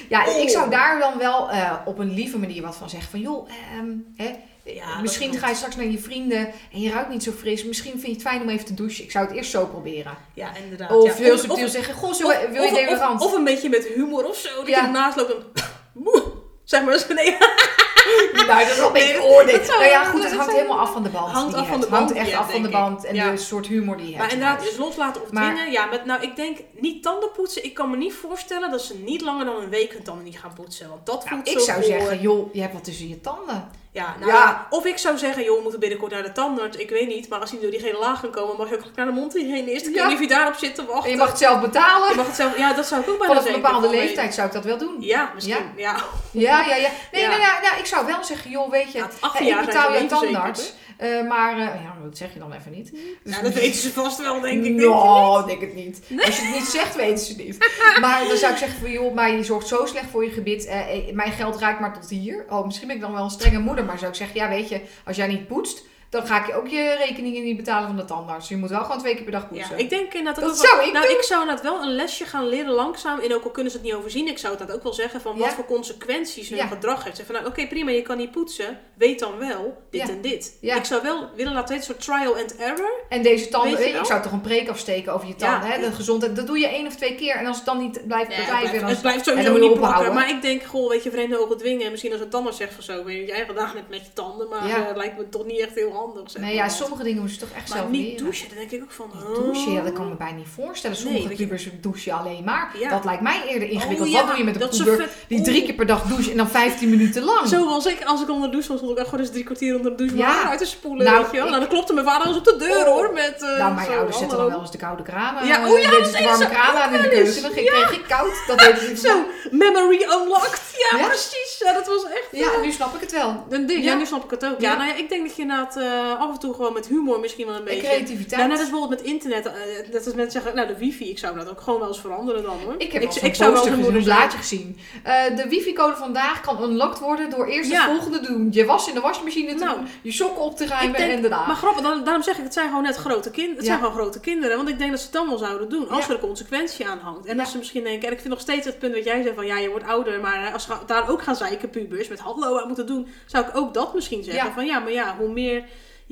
Ja, Oh. ik zou daar dan wel eh, op een lieve manier wat van zeggen. Van joh, ehm, hè, Ja, misschien ga je straks naar je vrienden en je ruikt niet zo fris. Misschien vind je het fijn om even te douchen. Ik zou het eerst zo proberen. Ja, inderdaad. Of ja. heel subtiel zeggen, goh, zo, Of, wil je deodorant? of, of een beetje met humor of zo. Dat Ja. je ernaast loopt en... [laughs] Moe. Zeg maar, nee. [laughs] [laughs] nou, dat is wel een oordeel. zou- Nou ja, goed, het hangt zou- helemaal af van de band Hangt die af je van hebt. de band hangt echt af van de ik. band en de soort humor die je hebt. Maar in inderdaad, dus loslaten of dwingen. Ja, met, nou, ik denk niet tanden poetsen. Ik kan me niet voorstellen dat ze niet langer dan een week hun tanden niet gaan poetsen. Want dat Nou, voelt ik zo zou goor. zeggen, joh, je hebt wat tussen je tanden. Ja, nou Ja. Of ik zou zeggen, joh, we moeten binnenkort naar de tandarts. Ik weet niet, maar als hij door die gele laag kan komen, mag je ook naar de mond heen eerst. Ja. je daarop zit te wachten. En je mag het zelf betalen. Je mag het zelf, ja, dat zou ik ook bijna Vanaf een bepaalde leeftijd zou ik dat wel doen. Ja, misschien. Ja. Ja, ja, ja. Nee, nou, nou, ik zou wel zeggen, joh, weet je, Ja, het hè, 18 ik betaal je niet eh, maar, eh, ja, dat zeg je dan even niet. Dus Ja, dat weten ze vast wel, denk ik. denk je Nou, denk het niet. Als je het niet zegt, weten ze het niet. Maar dan zou ik zeggen van, joh, maar je zorgt zo slecht voor je gebit. eh, mijn geld raakt maar tot hier. Oh, misschien ben ik dan wel een strenge moeder. Maar zou ik zeggen, ja, weet je, als jij niet poetst, dan ga ik je ook je rekeningen niet betalen van de tandarts. Je moet wel gewoon twee keer per dag Ja, poetsen. ik denk inderdaad Dat wel- ik Nou, doen. ik zou inderdaad wel een lesje gaan leren langzaam. En ook al kunnen ze het niet overzien, ik zou het dat ook wel zeggen van wat Ja. voor consequenties hun Ja. gedrag heeft. Zeg van, nou, oké, prima, je kan niet poetsen. Weet dan wel dit Ja. en dit. Ja. Ik zou wel willen laten weten, soort trial and error. En deze tanden, ik zou toch een preek afsteken over je tanden. Ja. hè? De gezondheid, dat doe je één of twee keer. En als het dan niet blijft Ja, het, bedrijven, blijft, dan het blijft sowieso niet ophouden. Maar ik denk, goh, weet je, vreemde ogen dwingen. En misschien als een tandarts zegt van zo, weet je, jij gedaan hebt met je tanden. Maar Ja. het lijkt me toch niet echt heel handig. Zeg Nee, maar ja, wat. sommige dingen moet je toch echt Maar zelf niet leren. douchen, dan denk ik ook van... Douchen, ja, dat kan me bijna niet voorstellen. Nee, Sommige je- pubers douchen alleen maar. Ja. Dat lijkt mij eerder ingewikkeld. Oh, Wat ja, doe je met een dat vet- die oh. drie keer per dag doucht en dan 15 minuten lang? Zo was ik, als ik onder de douche was, stond ik echt gewoon eens drie kwartier onder de douche Ja. uit te spoelen, Nou, weet je wel. ik- Nou, dan klopte mijn vader eens op de deur, Oh. hoor, met eh nou, mijn zo, ouders zetten dan wel eens de koude kraan Ja, oh ja, eh, dat deden ze de warme ook aan in de keuken. Dan ging- kreeg ik koud. Dat ik Zo, memory unlocked. Ja, Ja? precies. Ja, dat was echt... Ja, nu snap ik het wel. Een ding, ja. Ja. nu snap ik het ook. Ja, Ja. nou ja, ik denk dat je inderdaad eh, af en toe gewoon met humor misschien wel een En beetje... creativiteit. Ja, net als bijvoorbeeld met internet. eh, dat als mensen zeggen, nou de wifi, ik zou dat ook gewoon wel eens veranderen dan hoor. Ik heb ik, zou wel eens een blaadje gezien. Eh, de wifi-code vandaag kan unlocked worden door eerst Ja. het volgende te doen. Je was in de wasmachine te Nou, doen, je sokken op te ruimen en daarna. Maar grappig, dan, daarom zeg ik, het zijn gewoon net grote kinderen. Het Ja. zijn gewoon grote kinderen. Want ik denk dat ze het dan wel zouden doen. Als Ja. er een consequentie aan hangt. En dat ze misschien denken, en ik vind nog steeds het punt wat jij zei van ja, je wordt ouder. Maar eh, als ze daar ook gaan zeiken, pubers, met hallo aan moeten doen. Zou ik ook dat misschien zeggen. Van ja, maar ja, hoe meer...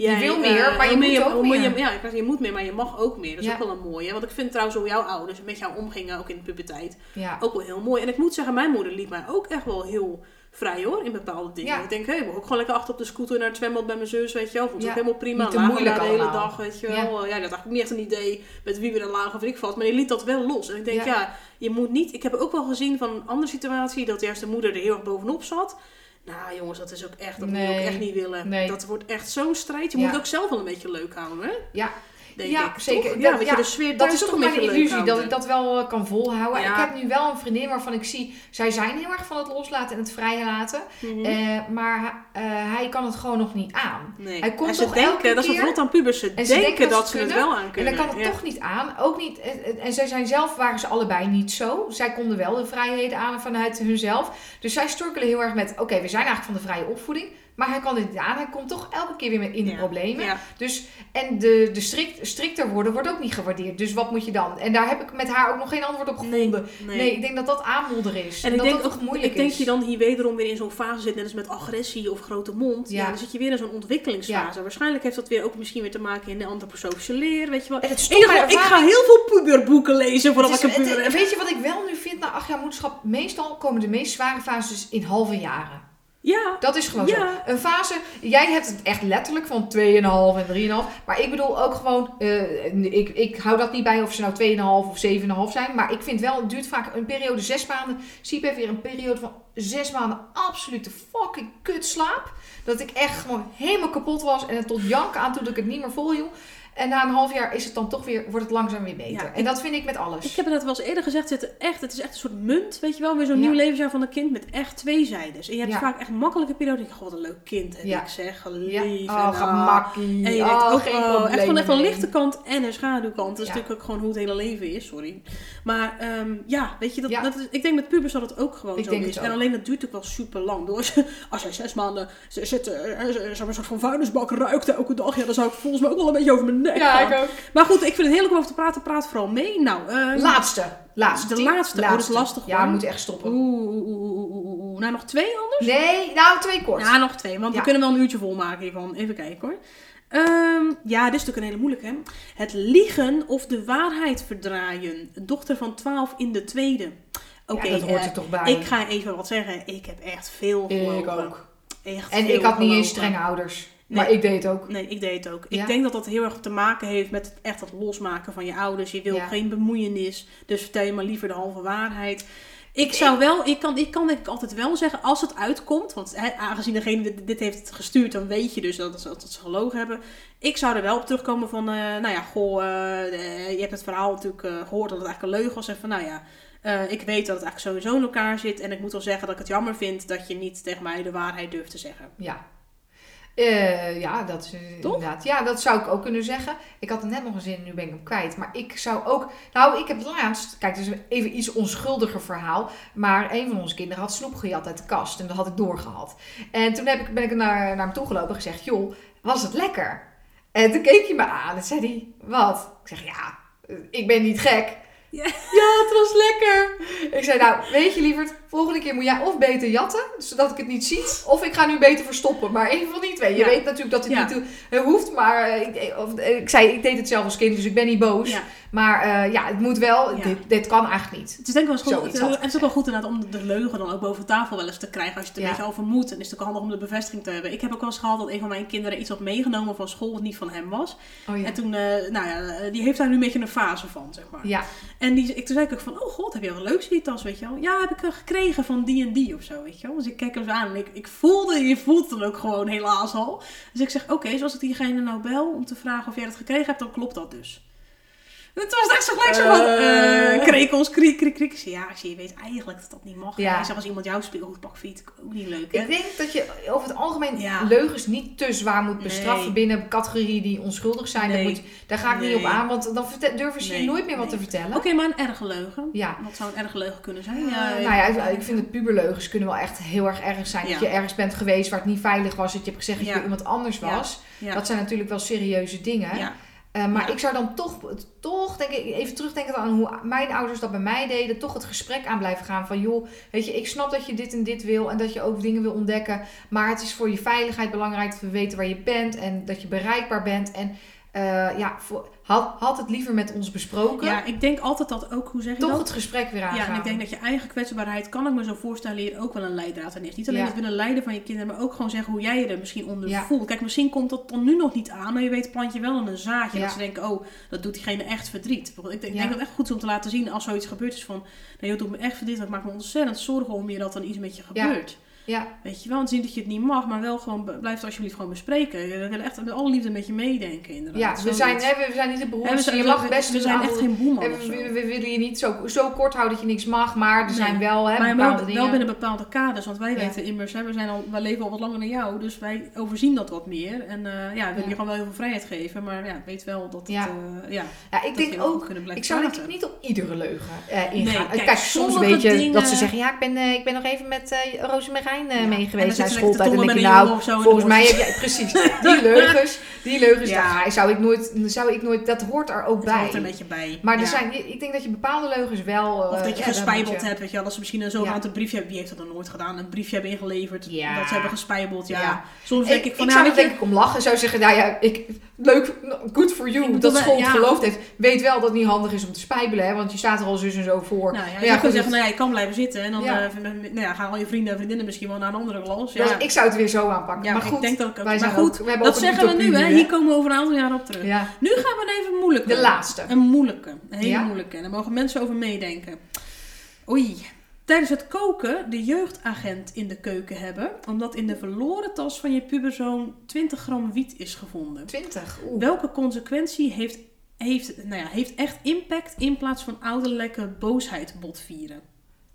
Jij, wil meer, maar je moet ook meer. Je, ja, ik je moet meer, maar je mag ook meer. Dat is Ja. ook wel een mooie. Want ik vind trouwens hoe jouw ouders met jou omgingen, ook in de puberteit, ja. ook wel heel mooi. En ik moet zeggen, mijn moeder liet mij ook echt wel heel vrij hoor, in bepaalde dingen. Ja. Ik denk, hé, ik mag ook gewoon lekker achter op de scooter naar het zwembad bij mijn zus, weet je wel. Vond Ja. ook helemaal prima. Niet te moeilijk de hele dag, weet je wel. Ja, dat had eigenlijk niet echt een idee met wie we lagen of weet ik wat. Maar je liet dat wel los. En ik denk, Ja. ja. je moet niet... Ik heb ook wel gezien van een andere situatie, dat juist de moeder er heel erg bovenop zat. Nou jongens, dat is ook echt, dat moet je ook echt niet willen. Nee. Dat wordt echt zo'n strijd. Je Ja. moet het ook zelf wel een beetje leuk houden, hè? Ja. Denk Ja, ik. zeker. Toch? Dat- Ja, je, ja, de sfeer Dat is toch een mijn beetje leuk illusie, dat ik dat wel eh, kan volhouden. Ja. Ik heb nu wel een vriendin waarvan ik zie, zij zijn heel erg van het loslaten en het vrije laten. Mhm. Eh, maar eh, hij kan het gewoon nog niet aan. Nee. Hij komt en ze toch denken, elke dat is wat rot aan pubers. Ze En ze denken, dat dat ze het wel aan En kunnen. dan kan het toch niet aan. Ook niet, en- en zij zijn zelf, waren ze allebei niet zo. Zij konden wel de vrijheden aan vanuit hunzelf. Dus zij strukkelen heel erg met, oké, we zijn eigenlijk van de vrije opvoeding. Maar hij kan het niet aan. Hij komt toch elke keer weer met in de Ja. problemen. Ja. Dus, en de, de strikt, strikter worden wordt ook niet gewaardeerd. Dus wat moet je dan? En daar heb ik met haar ook nog geen antwoord op gevonden. Nee, Nee. ik denk dat dat aanmodderen is. En ik dat denk, dat ook, moeilijk ik denk is. je dan hier wederom weer in zo'n fase zit, net als met agressie of grote mond. Ja. Ja. dan zit je weer in zo'n ontwikkelingsfase. Waarschijnlijk heeft dat weer ook misschien weer te maken in de antroposofische leer, weet je wel. En het ik ga heel veel puberboeken lezen voordat ik een puber heb. weet je wat ik wel nu vind na acht jaar moederschap? Meestal komen de meest zware fases in halve jaren. Ja, Dat is gewoon Ja. zo. Een fase, jij hebt het echt letterlijk van 2,5 en 3,5. Maar ik bedoel ook gewoon, eh, ik, ik hou dat niet bij of ze nou 2,5 of 7,5 zijn. Maar ik vind wel, het duurt vaak een periode zes maanden. Siep heeft weer een periode van zes maanden absolute fucking kutslaap. Dat ik echt gewoon helemaal kapot was en het tot janken aan toe dat ik het niet meer volhield. En na een half jaar is het dan toch weer, wordt het langzaam weer beter. Ja, en dat vind ik met alles. Ik heb het net wel eens eerder gezegd, het, echt, het is echt een soort munt, weet je wel, weer zo'n Ja. nieuw levensjaar van een kind met echt twee zijdes. En je hebt Ja. vaak echt makkelijke perioden. Ik god, een leuk kind Ja. ik zeg, lief. Oh, en, gemakkie. En je oh, denkt ook, geen oh, echt gewoon echt een lichte kant en een schaduwkant. Dat is natuurlijk ook gewoon hoe het hele leven is, sorry. Maar ehm, ja, weet je, dat, Ja. dat is, ik denk met pubers dat het ook gewoon Ik zo is. En ook. alleen dat duurt natuurlijk wel super lang. Door als, je, als jij zes maanden zit, eh, zeg maar, een soort van vuilnisbak ruikt elke dag, ja, dan zou ik volgens mij ook wel een beetje over mijn [laughs] Ja, ik ook. Maar goed, ik vind het heerlijk om over te praten. Praat vooral mee. Nou, ehm, Laatste. Laatste. De laatste. Oh, dat is lastig, Ja, we moeten echt stoppen. Oeh, oeh, oeh, oeh, oeh, oeh. Nou, nog twee anders? Nee, nou twee kort. Ja, nog twee. Want Ja. we kunnen wel een uurtje volmaken hiervan. Even kijken hoor. Ehm, ja, dit is natuurlijk een hele moeilijke. Hè? Het liegen of de waarheid verdraaien. Dochter van 12 in de tweede. Oké, Ja, dat hoort eh, er toch bij. ik ga even wat zeggen. Ik heb echt veel gelogen. Ook. Echt En veel ik had niet eens gelogen. strenge ouders. Nee. Maar ik deed het ook. Nee, ik deed het ook. Ja? Ik denk dat dat heel erg te maken heeft met het, echt het losmaken van je ouders. Je wil Ja. geen bemoeienis, dus vertel je maar liever de halve waarheid. Ik zou wel, ik kan, ik kan denk ik altijd wel zeggen, als het uitkomt, want aangezien degene dit, dit heeft gestuurd, dan weet je dus dat, dat, dat ze gelogen hebben. Ik zou er wel op terugkomen van, eh, nou ja, goh, eh, eh, je hebt het verhaal natuurlijk eh, gehoord dat het eigenlijk een leugen was. En van, nou ja, ik weet dat het eigenlijk sowieso in elkaar zit. En ik moet wel zeggen dat ik het jammer vind dat je niet tegen mij de waarheid durft te zeggen. Ja. Eh, ja, dat is eh, Toch? inderdaad. Ja, dat zou ik ook kunnen zeggen. Ik had er net nog een zin, nu ben ik hem kwijt. Maar ik zou ook. Nou, ik heb laatst. Kijk, het is even iets onschuldiger verhaal. Maar een van onze kinderen had snoep gejat uit de kast. En dat had ik doorgehad. En toen heb ik, ben ik naar, naar hem toe gelopen en gezegd: Joh, was het lekker? En toen keek hij me aan en zei hij: Wat? Ik zeg: Ja, ik ben niet gek. Ja. ja, het was lekker. Ik zei, nou, weet je lieverd, volgende keer moet jij of beter jatten, zodat ik het niet zie, of ik ga nu beter verstoppen. Maar één van die twee. Je Ja. weet natuurlijk dat het Ja. niet eh, hoeft, maar eh, ik, of, eh, ik zei, ik deed het zelf als kind, dus ik ben niet boos. Ja. Maar ja, het moet wel, dit, dit kan eigenlijk niet. Het is denk ik wel goed, het, is ook wel goed inderdaad om de leugen dan ook boven tafel wel eens te krijgen als je het er een beetje over moet. En is het ook handig om de bevestiging te hebben. Ik heb ook wel eens gehad dat een van mijn kinderen iets had meegenomen van school wat niet van hem was. Oh. En toen, nou ja, die heeft daar nu een beetje een fase van, zeg maar. Ja, En die, ik, toen zei ik ook van, oh god, heb je wel een in die tas, weet je wel? Ja, heb ik gekregen van die en die of zo, weet je wel? Dus ik kijk hem aan en ik, ik voelde, je voelt het dan ook gewoon helaas al. Dus ik zeg, oké, zoals ik diegene nou bel om te vragen of jij dat gekregen hebt, dan klopt dat dus. Toen was het echt zo gelijk zo van, eh, krekels, kriek, kriek, kriek. Ik zei, ja, zie je weet eigenlijk dat dat niet mag. Ja. Zeg, als iemand jouw speelgoed pakt, vind je het ook niet leuk, hè? ik denk dat je over het algemeen Ja. leugens niet te zwaar moet bestraffen Nee. binnen categorieën die onschuldig zijn. Daar, Nee. moet, daar ga ik niet op aan, want dan durven ze je nooit meer wat te vertellen. Oké, maar een erge leugen. Ja. Wat zou een erge leugen kunnen zijn? Ja, nou ja, ik- ik vind het puberleugens kunnen wel echt heel erg erg zijn. Dat je ergens bent geweest waar het niet veilig was. Dat je hebt gezegd dat je iemand anders was. Dat zijn natuurlijk wel serieuze dingen. ja. Eh, maar Ja. ik zou dan toch, toch denk ik, even terugdenken aan hoe mijn ouders dat bij mij deden. Toch het gesprek aan blijven gaan van joh, weet je, ik snap dat je dit en dit wil. En dat je ook dingen wil ontdekken. Maar het is voor je veiligheid belangrijk dat we weten waar je bent. En dat je bereikbaar bent. En eh, ja, voor, had, had het liever met ons besproken. ja, ik denk altijd dat ook, hoe zeg je toch dat? het gesprek weer aangaan. Ja, en ik denk dat je eigen kwetsbaarheid, kan ik me zo voorstellen, hier ook wel een leidraad aan is. Niet alleen Ja. het willen leiden van je kinderen, maar ook gewoon zeggen hoe jij je er misschien onder Ja. voelt. Kijk, misschien komt dat dan nu nog niet aan, maar je weet, plant je wel een zaadje. Ja. Dat ze denken, oh, dat doet diegene echt verdriet. Ik denk, ik Ja. denk dat het echt goed is om te laten zien als zoiets gebeurd is van, nee, het doet me echt verdriet, ik maak me ontzettend zorgen om je dat dan iets met je gebeurt. Ja, Weet je wel, en zien dat je het niet mag, maar wel gewoon, blijf het alsjeblieft gewoon bespreken. We willen echt met alle liefde met je meedenken, inderdaad. ja we, zijn, hè, we zijn niet de we zijn, je we- mag we- best we zijn echt geen boeman En we, we, we willen je niet zo, zo kort houden dat je niks mag, maar er Nee. zijn wel hè, Maar bepaalde wel, dingen. wel binnen bepaalde kaders. Want wij Ja. weten immers, hè, we, zijn al, wij leven al wat langer dan jou. Dus wij overzien dat wat meer. En eh, ja, we willen Ja. je gewoon wel heel veel vrijheid geven. Maar ja, weet wel dat het, Ja. eh, ja, Ja, ik dat denk we ook, kunnen blijven ik zou denk ik niet op iedere leugen eh, ingaan. Nee, kijk, kijk, soms weet je dat ze zeggen, ja, ik ben, ik ben nog even met eh Rosemarijn eh, Ja. mee En dan geweest te schooltijd. En dan tongen denk je, nou, volgens mij heb jij, precies, die [laughs] leugens, die leugens, Ja. daar zou ik nooit, zou ik nooit, dat hoort er ook Het hoort er bij. een beetje bij. Maar er zijn, ik denk dat je bepaalde leugens wel... eh, Of dat je gespijbeld je- hebt, weet je wel. Dat ze misschien een zogenaamd briefje hebben. Wie heeft dat dan nooit gedaan? Een briefje hebben ingeleverd. Ja. Dat ze hebben gespijbeld, ja. Soms Ik, denk ik van, ik ja, zou er je... denk ik om lachen. Zou zeggen, nou ja, ik, leuk, good for Ik you dat wij- school het geloofd heeft. Weet wel dat het niet handig is om te spijbelen, hè, want je staat er al zus en zo voor. Nou ja, je kunnen zeggen, nou ja, je kan blijven zitten. En dan Ja. eh, nou ja, gaan al je vrienden en vriendinnen misschien wel naar een andere klas. Ja, Dus ik zou het weer zo aanpakken. ja maar goed, ik denk dat ik ook... wij Maar goed, ook, we hebben dat ook een zeggen we nu, hè. Hier komen we over een aantal jaar op terug. Ja. Nu gaan we even moeilijk De laatste. Een moeilijke. Een hele Ja? moeilijke. En daar mogen mensen over meedenken. Oei. tijdens het koken de jeugdagent in de keuken hebben, omdat in de verloren tas van je puberzoon 20 gram wiet is gevonden. 20. Oeh. Welke consequentie heeft, heeft, nou ja, heeft echt impact in plaats van ouderlijke boosheid botvieren?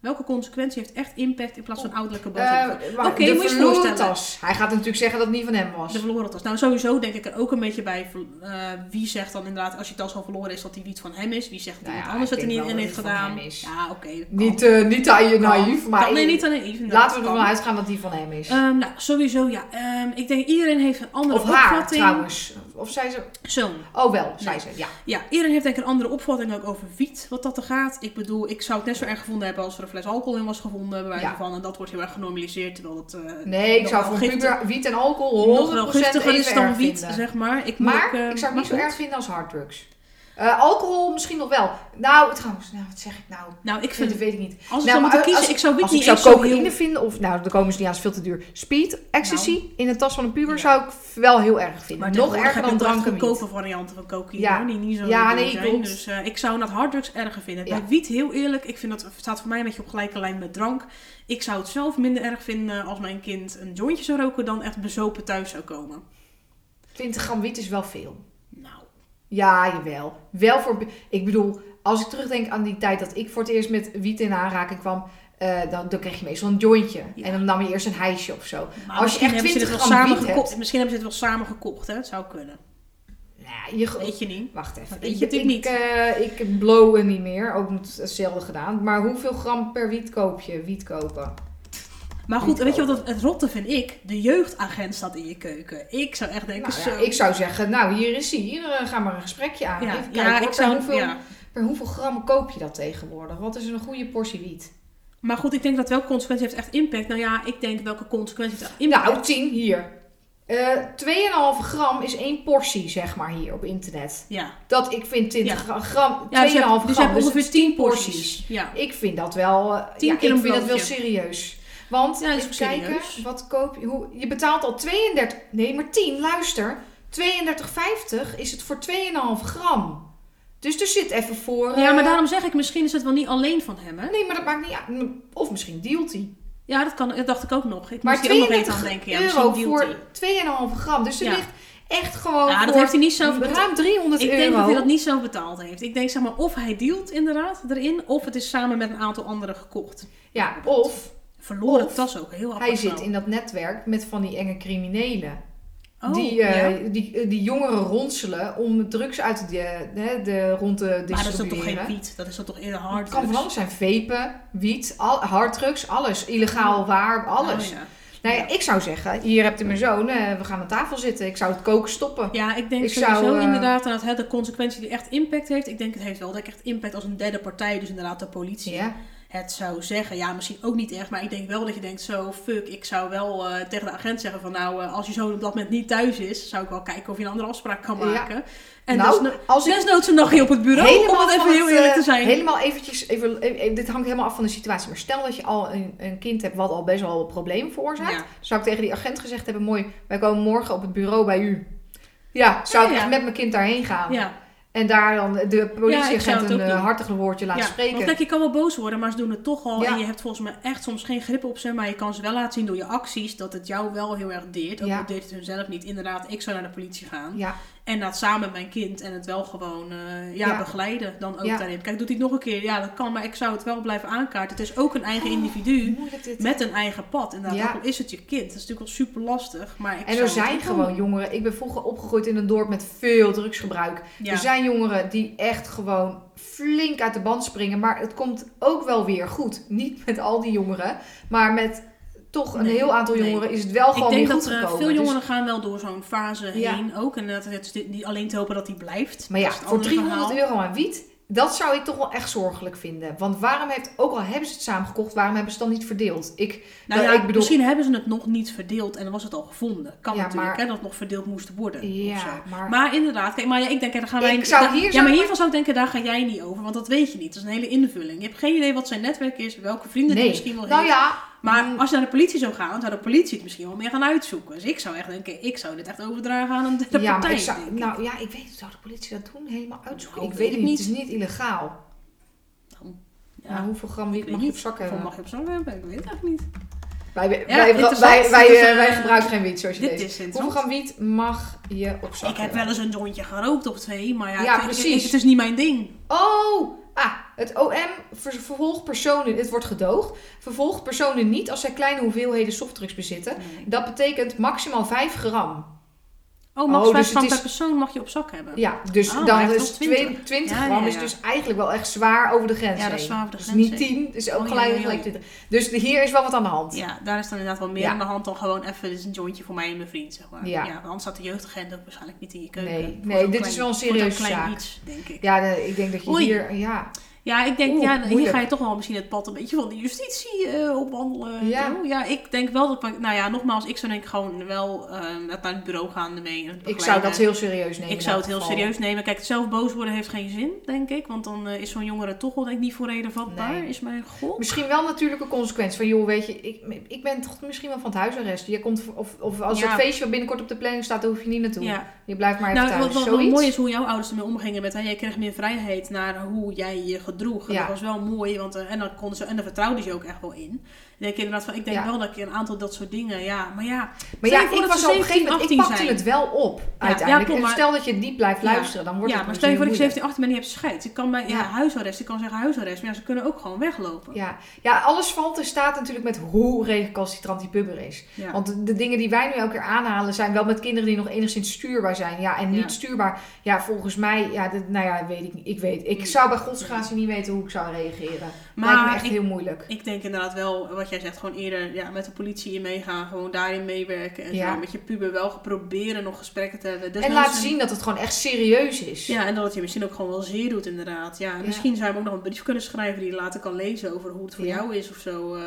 Welke consequentie heeft echt impact in plaats van ouderlijke boosheid? Eh, maar Oké, de moet je verloren tas. Hij gaat natuurlijk zeggen dat het niet van hem was. De verloren tas. Nou, sowieso denk ik er ook een beetje bij. eh, wie zegt dan inderdaad, als je tas al verloren is, dat die wiet van hem is? Wie zegt dat Nou ja, anders er denk niet wel in dat heeft gedaan? Ja, oké. dat Niet, kan. eh niet aan je naïef, maar Kan, nee, niet aan naïef. laten we ervan uitgaan dat die van hem is. Ehm, nou, sowieso ja. Ehm, ik denk iedereen heeft een andere of haar opvatting. trouwens. Of zei ze... Zo'n. Oh wel, zei Nee. ze. Ja. Ja, iedereen heeft denk ik een andere opvatting ook over wiet, wat dat er gaat. Ik bedoel, ik zou het net zo erg gevonden hebben als er een fles alcohol in was gevonden, bij wijze Ja. van. En dat wordt heel erg genormaliseerd, terwijl het... eh, Nee, ik zou voor wiet en alcohol 100% nog wel giftiger is dan wiet, zeg maar. Ik Maar ook, eh, ik zou het niet zo erg vinden als harddrugs. Eh, alcohol misschien nog wel. Nou, trouwens, nou, wat zeg ik nou? Nou, ik vind het weet ik niet. als ik Nou, zou moeten maar kiezen, als- ik zou wiet Als ik zou cocaïne heel... vinden, of nou, daar komen ze niet aan, is veel te duur. Speed, ecstasy Nou. in de tas van een puber Ja. zou ik wel heel erg vinden. Maar Nog erger dan drank en goedkope varianten van cocaïne, Ja. die niet zo Ja, nee, zijn. klopt. Dus eh, ik zou dat harddrugs erger vinden. Ja. Bij wiet heel eerlijk, ik vind dat staat voor mij een beetje op gelijke lijn met drank. Ik zou het zelf minder erg vinden als mijn kind een jointje zou roken dan echt bezopen thuis zou komen. 20 gram wiet is wel veel. Ja, jawel. Wel voor... Ik bedoel, als ik terugdenk aan die tijd dat ik voor het eerst met wiet in aanraking kwam... eh, dan, dan kreeg je meestal een jointje. Ja. En dan nam je eerst een hijsje of zo. maar Als je echt hebben ze dit 20 wel gram samen wiet gekocht. hebt. Misschien hebben ze dit wel samen gekocht, hè? Het zou kunnen. Nou, je, Weet je niet. Wacht even. Weet Ik, je natuurlijk ik, niet. eh, ik blowen niet meer. Ook hetzelfde gedaan. Maar hoeveel gram per wiet koop je? Wiet kopen. Maar goed, weet je wat het, het rotte vind ik? De jeugdagent staat in je keuken. Ik zou echt denken, Nou, zo. ja, ik zou zeggen, nou hier is hij. Hier eh, ga maar een gesprekje aan. ja, Even ja, kijken, hoor, ik zou, hoeveel, ja. per hoeveel gram koop je dat tegenwoordig? Wat is een goede portie wiet? Maar goed, ik denk dat welke consequentie heeft echt impact. Nou ja, ik denk welke consequentie heeft echt impact. Nou, 10 hier. Eh 2,5 gram is één portie, zeg maar, hier op internet. ja. Dat ik vind 20 Ja. gra- gram, 2,5 Ja, dus hebt, gram. dus je hebt dus ongeveer is 10 porties. Ja. Ik vind dat wel, eh, Tien ja, keer ik vind dat wel serieus. Want, Ja, even kijken, serieus. wat koop je, hoe, je betaalt al 32, nee maar 10, luister. 32,50 is het voor 2,5 gram. Dus er zit even voor... ja, eh, maar daarom zeg ik, misschien is het wel niet alleen van hem, hè? Nee, maar dat maakt niet uit. Of misschien dealt hij. Ja, dat, kan, dat dacht ik ook nog. Ik Maar moest hier ook nog even 32 aan denken. Ja, euro voor hij. 2,5 gram. Dus er Ja. ligt echt gewoon Ja, dat heeft hij niet zelf betaald. ruim 300 Ik euro. denk dat hij dat niet zelf betaald heeft. Ik denk zeg maar of hij dealt inderdaad erin, of het is samen met een aantal anderen gekocht. Ja, of Verloren Of tas ook, heel apart. hij zit in dat netwerk met van die enge criminelen. Oh, die, eh, die, eh, die jongeren ronselen om drugs uit de, de, de rond te Maar dat is distribueren. toch geen wiet? Dat is dan toch eerder hard Het kan van alles zijn. Vapen, wiet, al, harddrugs, alles. Illegaal waar, alles. Oh, ja. Nou ja, ik zou zeggen, hier hebt u mijn zoon, eh, we gaan aan tafel zitten. Ik zou het koken stoppen. Ja, ik denk Ik sowieso zou, eh, inderdaad dat het de consequentie die echt impact heeft. Ik denk het heeft wel dat echt impact als een derde partij, dus inderdaad de politie. Ja. Het zou zeggen, ja, misschien ook niet echt, maar ik denk wel dat je denkt, zo fuck, ik zou wel eh, tegen de agent zeggen van nou, eh, als je zo op dat moment niet thuis is, zou ik wel kijken of je een andere afspraak kan Ja. maken. En nou, desno- als ik desnoods een dagje op het bureau, om het even heel eerlijk eh, te zijn. Helemaal eventjes, even, even- dit hangt helemaal af van de situatie. Maar stel dat je al een, een kind hebt wat al best wel een probleem veroorzaakt. Ja. Zou ik tegen die agent gezegd hebben, mooi, wij komen morgen op het bureau bij u. Ja, zou ik Ja, ja. echt met mijn kind daarheen gaan. Ja, En daar dan de Ja, politieagent het een eh, hartig woordje laten ja. spreken. Want kijk, je kan wel boos worden, maar ze doen het toch al. Ja. En je hebt volgens mij echt soms geen grip op ze. Maar je kan ze wel laten zien door je acties dat het jou wel heel erg deert. Ook Ja. al deed het hun zelf niet. Inderdaad, ik zou naar de politie gaan. En dat samen met mijn kind en het wel gewoon eh, ja, Ja. begeleiden dan ook Ja. daarin. Kijk, doet hij het nog een keer? Ja, dat kan. Maar ik zou het wel blijven aankaarten. Het is ook een eigen individu moeilijk dit. met een eigen pad. Inderdaad, Ja. ook is het je kind. Dat is natuurlijk wel super lastig. Maar ik En er zijn gewoon doen. jongeren. Ik ben vroeger opgegroeid in een dorp met veel drugsgebruik. Er zijn jongeren die echt gewoon flink uit de band springen. Maar het komt ook wel weer goed. Niet met al die jongeren. Maar met toch een Nee, heel aantal nee. jongeren is het wel Ik gewoon denk weer goed dat eh, gekomen. veel Dus- jongeren gaan wel door zo'n fase Ja. heen ook. En dat het is niet alleen te hopen dat die blijft. maar ja, Dat voor andere 300 verhaal. euro aan wiet, dat zou ik toch wel echt zorgelijk vinden. Want waarom heeft, ook al hebben ze het samen gekocht, waarom hebben ze het dan niet verdeeld? Ik, Nou dat- ja, ik bedoel, misschien hebben ze het nog niet verdeeld en dan was het al gevonden. Kan Ja, natuurlijk, maar- hè, dat het nog verdeeld moest worden. ja, maar, Maar inderdaad, kijk, maar ja, ik denk, daar gaan wij Ik zou hier Ja, maar hiervan zou ik denken, daar ga jij niet over, want dat weet je niet. Dat is een hele invulling. Je hebt geen idee wat zijn netwerk is, welke vrienden nee. misschien wel Nou heeft. ja, Maar mm, als je naar de politie zou gaan, zou de politie het misschien wel meer gaan uitzoeken. Dus ik zou echt denken, ik zou dit echt overdragen aan een derde ja, maar partij. ik zou, denk ik. nou ja, ik weet het. Zou de politie dat doen? Helemaal uitzoeken? Nou, ik weet het niet. niet. Het is niet illegaal. Ja, hoeveel gram wiet mag je op niet. zak Hoeveel hebben? mag je op zak hebben? Ik weet het eigenlijk niet. Wij, wij, Ja, wij, wij, is, eh, wij gebruiken geen wiet, zoals je Dit Hoeveel gram wiet mag je op zak Ik heb wel eens een jointje gerookt of twee, maar ja, precies. Het, het is niet mijn ding. Oh! Ah, het OM ver- vervolgt personen, het wordt gedoogd, vervolgt personen niet als zij kleine hoeveelheden softdrugs bezitten. Dat betekent maximaal 5 gram. Oh, max Oh, 5 dus gram per persoon mag je op zak hebben. Ja, dus Oh, hij dan is nog 20. 20, 20 Ja, gram ja, is dus eigenlijk wel echt zwaar over de grens Ja, dat is zwaar over de dus grens niet heen. 10, dus ook Oh, gelijk, gelijk ja. 20. Dus hier is wel wat aan de hand. Ja, daar is dan inderdaad wel meer aan de hand dan gewoon even dit is een jointje voor mij en mijn vriend, zeg maar. Ja. want anders staat de jeugdagent ook waarschijnlijk niet in je keuken. Nee, nee, dit klein- is wel een klein zaak. iets, denk ik. Ja, de- ik denk dat je Oei. hier, ja. Ja, ik denk, Oeh, ja, hier ga je toch wel misschien het pad een beetje van de justitie eh, opwandelen. Ja. Ja. ik denk wel dat, we- nou ja, nogmaals, ik zou denk ik gewoon wel eh, naar het bureau gaan ermee. en Ik zou dat heel serieus nemen. Ik zou het heel geval. serieus nemen. Kijk, zelf boos worden heeft geen zin, denk ik. Want dan eh, is zo'n jongere toch wel denk ik niet voor reden vatbaar. Nee. Is mijn god. Misschien wel natuurlijke consequentie van, joh, weet je, ik, ik ben toch misschien wel van het huisarrest. Je komt, of, of als Ja. het feestje wat binnenkort op de planning staat, daar hoef je niet naartoe. Ja. Je blijft maar even Nou, thuis. wat, wat mooi is hoe jouw ouders ermee omgingen met, hè, jij kreeg meer vrijheid naar hoe jij je gedroeg. En Ja. dat was wel mooi, want eh, en dan konden ze, en daar vertrouwden ze ook echt wel in. Ik denk inderdaad van, ik denk Ja. wel dat ik een aantal dat soort dingen, ja, maar ja. Maar ja, je ik was op een gegeven 17, moment, ik 18 pakte zijn. het wel op ja, uiteindelijk. en maar- stel dat je niet blijft Ja. luisteren, dan wordt ja, het maar dus stel je voor dat je moeilijk. 17, 18 bent en je hebt scheid. Ik kan bij ja. Ja. huisarrest, ik kan zeggen huisarrest, maar ja, ze kunnen ook gewoon weglopen. Ja. ja, alles valt en staat natuurlijk met hoe recalcitrant die puber is. Ja. Want de, de dingen die wij nu elke keer aanhalen zijn wel met kinderen die nog enigszins stuurbaar zijn. Ja, en niet Ja. stuurbaar. Ja, volgens mij, ja, nou ja, weet ik niet. Ik weet, ik zou bij godsgratie niet weten hoe ik zou reageren. Maar Lijkt me echt ik- heel moeilijk. Ik denk inderdaad wel, wat jij zegt, gewoon eerder ja, met de politie in meegaan. Gewoon daarin meewerken. En Ja. zo. Met je puber wel proberen nog gesprekken te hebben. en Desnoods laten zien dat het gewoon echt serieus is. Ja, en dat het je misschien ook gewoon wel zeer doet inderdaad. Ja, Ja. misschien zou je hem ook nog een brief kunnen schrijven die je later kan lezen over hoe het voor Ja. jou is of zo. eh,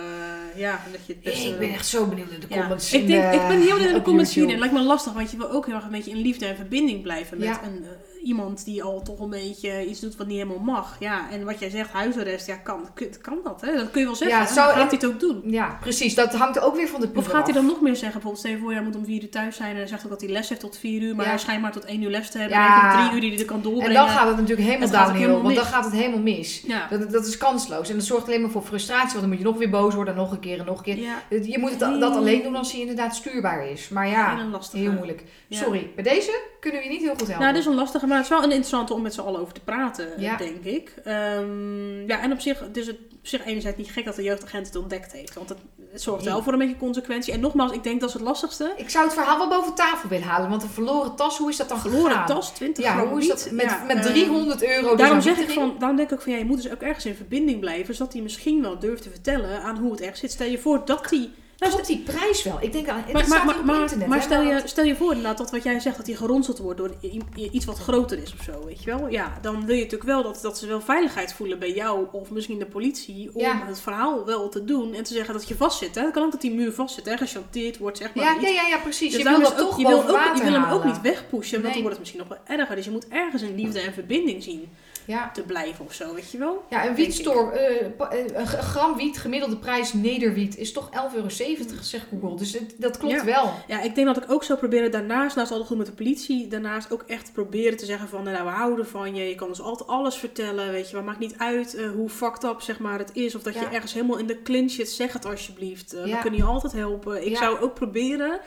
ja, en dat je het. Ik ben echt zo benieuwd naar de Ja, comments. ik, denk, de- ik ben heel benieuwd in de comments. Het lijkt me lastig, want je wil ook heel erg een beetje in liefde en verbinding blijven met een, eh, iemand die al toch een beetje iets doet wat niet helemaal mag. Ja, en wat jij zegt, huisarrest, ja, kan, kan dat, hè? Dat kun je wel zeggen. Ja, zou- gaat hij het ook doen? Ja, precies. Dat hangt ook weer van de Of gaat hij dan nog meer zeggen? Bijvoorbeeld, stel je voor, hij moet om vier uur thuis zijn en hij zegt ook dat hij les heeft tot vier uur, maar Ja. hij schijnt maar tot één uur les te hebben. Ja. En drie uur die hij er kan doorbrengen. En dan gaat het natuurlijk helemaal downhill, want dan gaat het helemaal mis. Ja. Dat, dat is kansloos. En dat zorgt alleen maar voor frustratie, want dan moet je nog weer boos worden, nog een keer en nog een keer. Ja, Je moet het, dat alleen doen als hij inderdaad stuurbaar is. Maar ja, heel moeilijk. Sorry, bij deze kunnen we je niet heel goed helpen. Nou, dit is een lastige, maar het is wel een interessante om met z'n allen over te praten, Ja. denk ik. Ehm, ja, en op zich, is het op zich enerzijds niet gek dat de jeugdagent het ontdekt heeft. Want het, het zorgt Nee. wel voor een beetje consequentie. En nogmaals, ik denk dat is het lastigste. Ik zou het verhaal wel boven tafel willen halen, want een verloren tas, hoe is dat dan Verloren gegaan? tas, 20 Ja, gram hoe is dat met, Ja, met ehm, 300 euro? dus Daarom, zeg ik van, daarom denk ik ook van, ja, je moet dus ook ergens in verbinding blijven. Zodat hij misschien wel durft te vertellen aan hoe het echt zit. Stel je voor dat hij... Nou, Klopt die prijs wel? Ik denk, aan- het Maar, maar, maar, internet. maar stel, je, stel je voor inderdaad dat wat jij zegt, dat hij geronseld wordt door iets wat groter is of zo, weet je wel. Ja, dan wil je natuurlijk wel dat, dat ze wel veiligheid voelen bij jou of misschien de politie om Ja. het verhaal wel te doen en te zeggen dat je vastzit. Hè. Het kan ook dat die muur vastzit, hè, gechanteerd wordt, zeg maar. Ja, ja, ja, ja, precies. Dus je wil dat ook- toch je wil, boven ook, je wil hem ook niet wegpushen, want Nee. dan wordt het misschien nog wel erger. Dus je moet ergens een liefde en verbinding zien Ja. te blijven of zo, weet je wel. Ja, een wietstore, eh, eh, een gram wiet, gemiddelde prijs nederwiet, is toch 11,70 euro, zegt Google. Dus het- dat klopt Ja. wel. Ja, ik denk dat ik ook zou proberen daarnaast, naast altijd goed met de politie, daarnaast ook echt proberen te zeggen van, nou, we houden van je, je kan ons altijd alles vertellen, weet je, maar maakt niet uit eh, hoe fucked up, zeg maar, het is, of dat Ja. je ergens helemaal in de clinch zit, zeg het alsjeblieft, Ja. we kunnen je altijd helpen. Ik Ja. zou ook proberen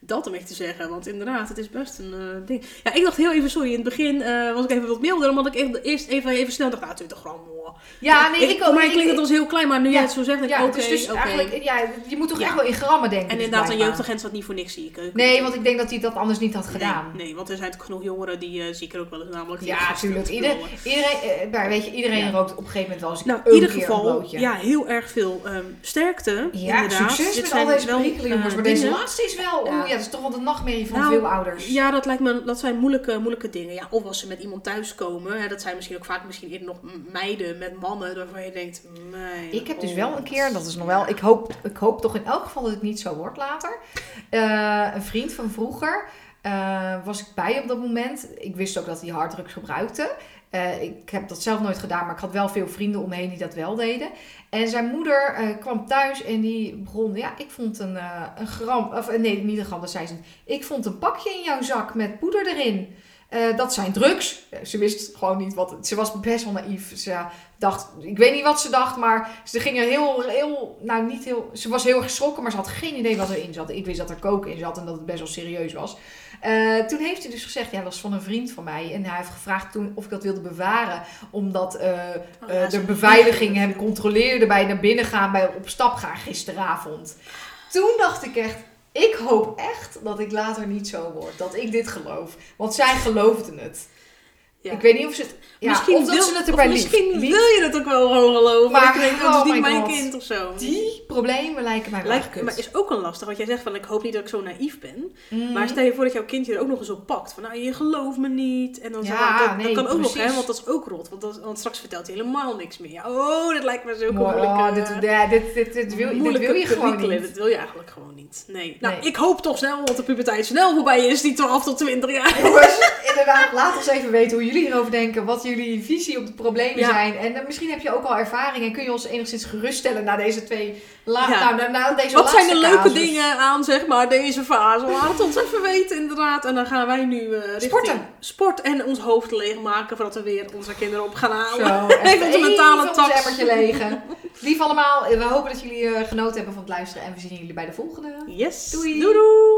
dat om echt te zeggen, want inderdaad, het is best een eh, ding. Ja, ik dacht heel even, sorry, in het begin eh, was ik even wat milder, omdat ik echt eerst even, even snel dacht, nou, 20 gram, hoor. Ja, nee, ik, Voor ook. Ik- klinkt het ik- als heel klein, maar nu Ja. jij het zo zegt, denk ik, Ja, oké, dus, dus oké. eigenlijk, ja, je moet toch echt wel in grammen denken. En dus inderdaad, een jeugdagent zat niet voor niks, zie ik. Nee, want ik denk dat hij dat anders niet had gedaan. Nee, nee, want er zijn toch genoeg jongeren die uh, zie ik er ook wel eens namelijk. Ja, natuurlijk. Iedereen, eh, maar weet je, iedereen rookt op een gegeven moment wel eens Nou, een in ieder geval, ja, heel erg veel ehm, sterkte. Ja, inderdaad. succes Dit met al deze wel, perikelen, jongens. eh, maar deze laatste is wel... Ja. Dat is toch wel de nachtmerrie van Nou, veel ouders. Ja, dat lijkt me, dat zijn moeilijke, moeilijke dingen. Ja, of als ze met iemand thuiskomen, hè, dat zijn misschien ook vaak misschien eerder nog meiden met mannen, waarvan je denkt, mijn Ik heb dus wel een keer, dat is nog wel, ik hoop, ik hoop toch in elk geval dat het niet zo wordt later. Eh, een vriend van vroeger eh, was ik bij op dat moment. Ik wist ook dat hij harddrugs gebruikte. Eh, ik heb dat zelf nooit gedaan, maar ik had wel veel vrienden om me heen die dat wel deden. En zijn moeder eh, kwam thuis en die begon, ja, ik vond een, eh, een gram, of nee, niet een gram, dat zei ze. Ik vond een pakje in jouw zak met poeder erin. Eh, dat zijn drugs. Eh, Ze wist gewoon niet wat. Ze was best wel naïef. Ze dacht, ik weet niet wat ze dacht, maar ze ging er heel, heel, nou niet heel. Ze was heel erg geschrokken, maar ze had geen idee wat erin zat. Ik wist dat er koken in zat en dat het best wel serieus was. Eh, toen heeft hij dus gezegd, ja, dat was van een vriend van mij. En hij heeft gevraagd toen of ik dat wilde bewaren, omdat Oh, ja, de beveiliging hem controleerde bij naar binnen gaan, bij op stap gaan gisteravond. Toen dacht ik echt, ik hoop echt dat ik later niet zo word. Dat ik dit geloof. Want zij geloofde het. Ja. Ik weet niet of ze het... Ja, misschien dat wil, ze het erbij misschien lief. wil je het ook wel gewoon geloven. Maar, ik denk, dat is oh niet my mijn God. kind of zo. Die problemen lijken mij wel Lijkt, kut. maar is ook een lastig. Wat jij zegt van, ik hoop niet dat ik zo naïef ben. Mhm. Maar stel je voor dat jouw kindje er ook nog eens op pakt. Van, nou, je gelooft me niet. En dan Ja, zeg maar, dat, nee, dat kan ook nog, precies. hè. Want dat is ook rot. Want, dat, want straks vertelt hij helemaal niks meer. Oh, dat lijkt me zo moeilijk. oh, dit, ja, dit, dit, dit, wil, dit wil je gewoon niet. Dat wil je eigenlijk gewoon niet. Nee. Nou, Nee. ik hoop toch snel, want de puberteit snel voorbij is. Die 12 tot 20 jaar. Jongens, inderdaad, laat ons even weten hoe jullie hierover denken. Wat jullie visie op de problemen Ja. zijn. En misschien heb je ook al ervaring en kun je ons enigszins geruststellen na deze twee... La, Ja. nou, na, deze Wat zijn de laatste leuke casus. dingen aan, zeg maar, deze fase? Laat het ons even weten, inderdaad. En dan gaan wij nu eh richting Sporten. sport en ons hoofd leegmaken voordat we weer onze kinderen op gaan halen. Zo, [laughs] Even onze mentale legen. Lief allemaal, we hopen dat jullie eh, genoten hebben van het luisteren. En we zien jullie bij de volgende. Yes. Doei. doei. doei.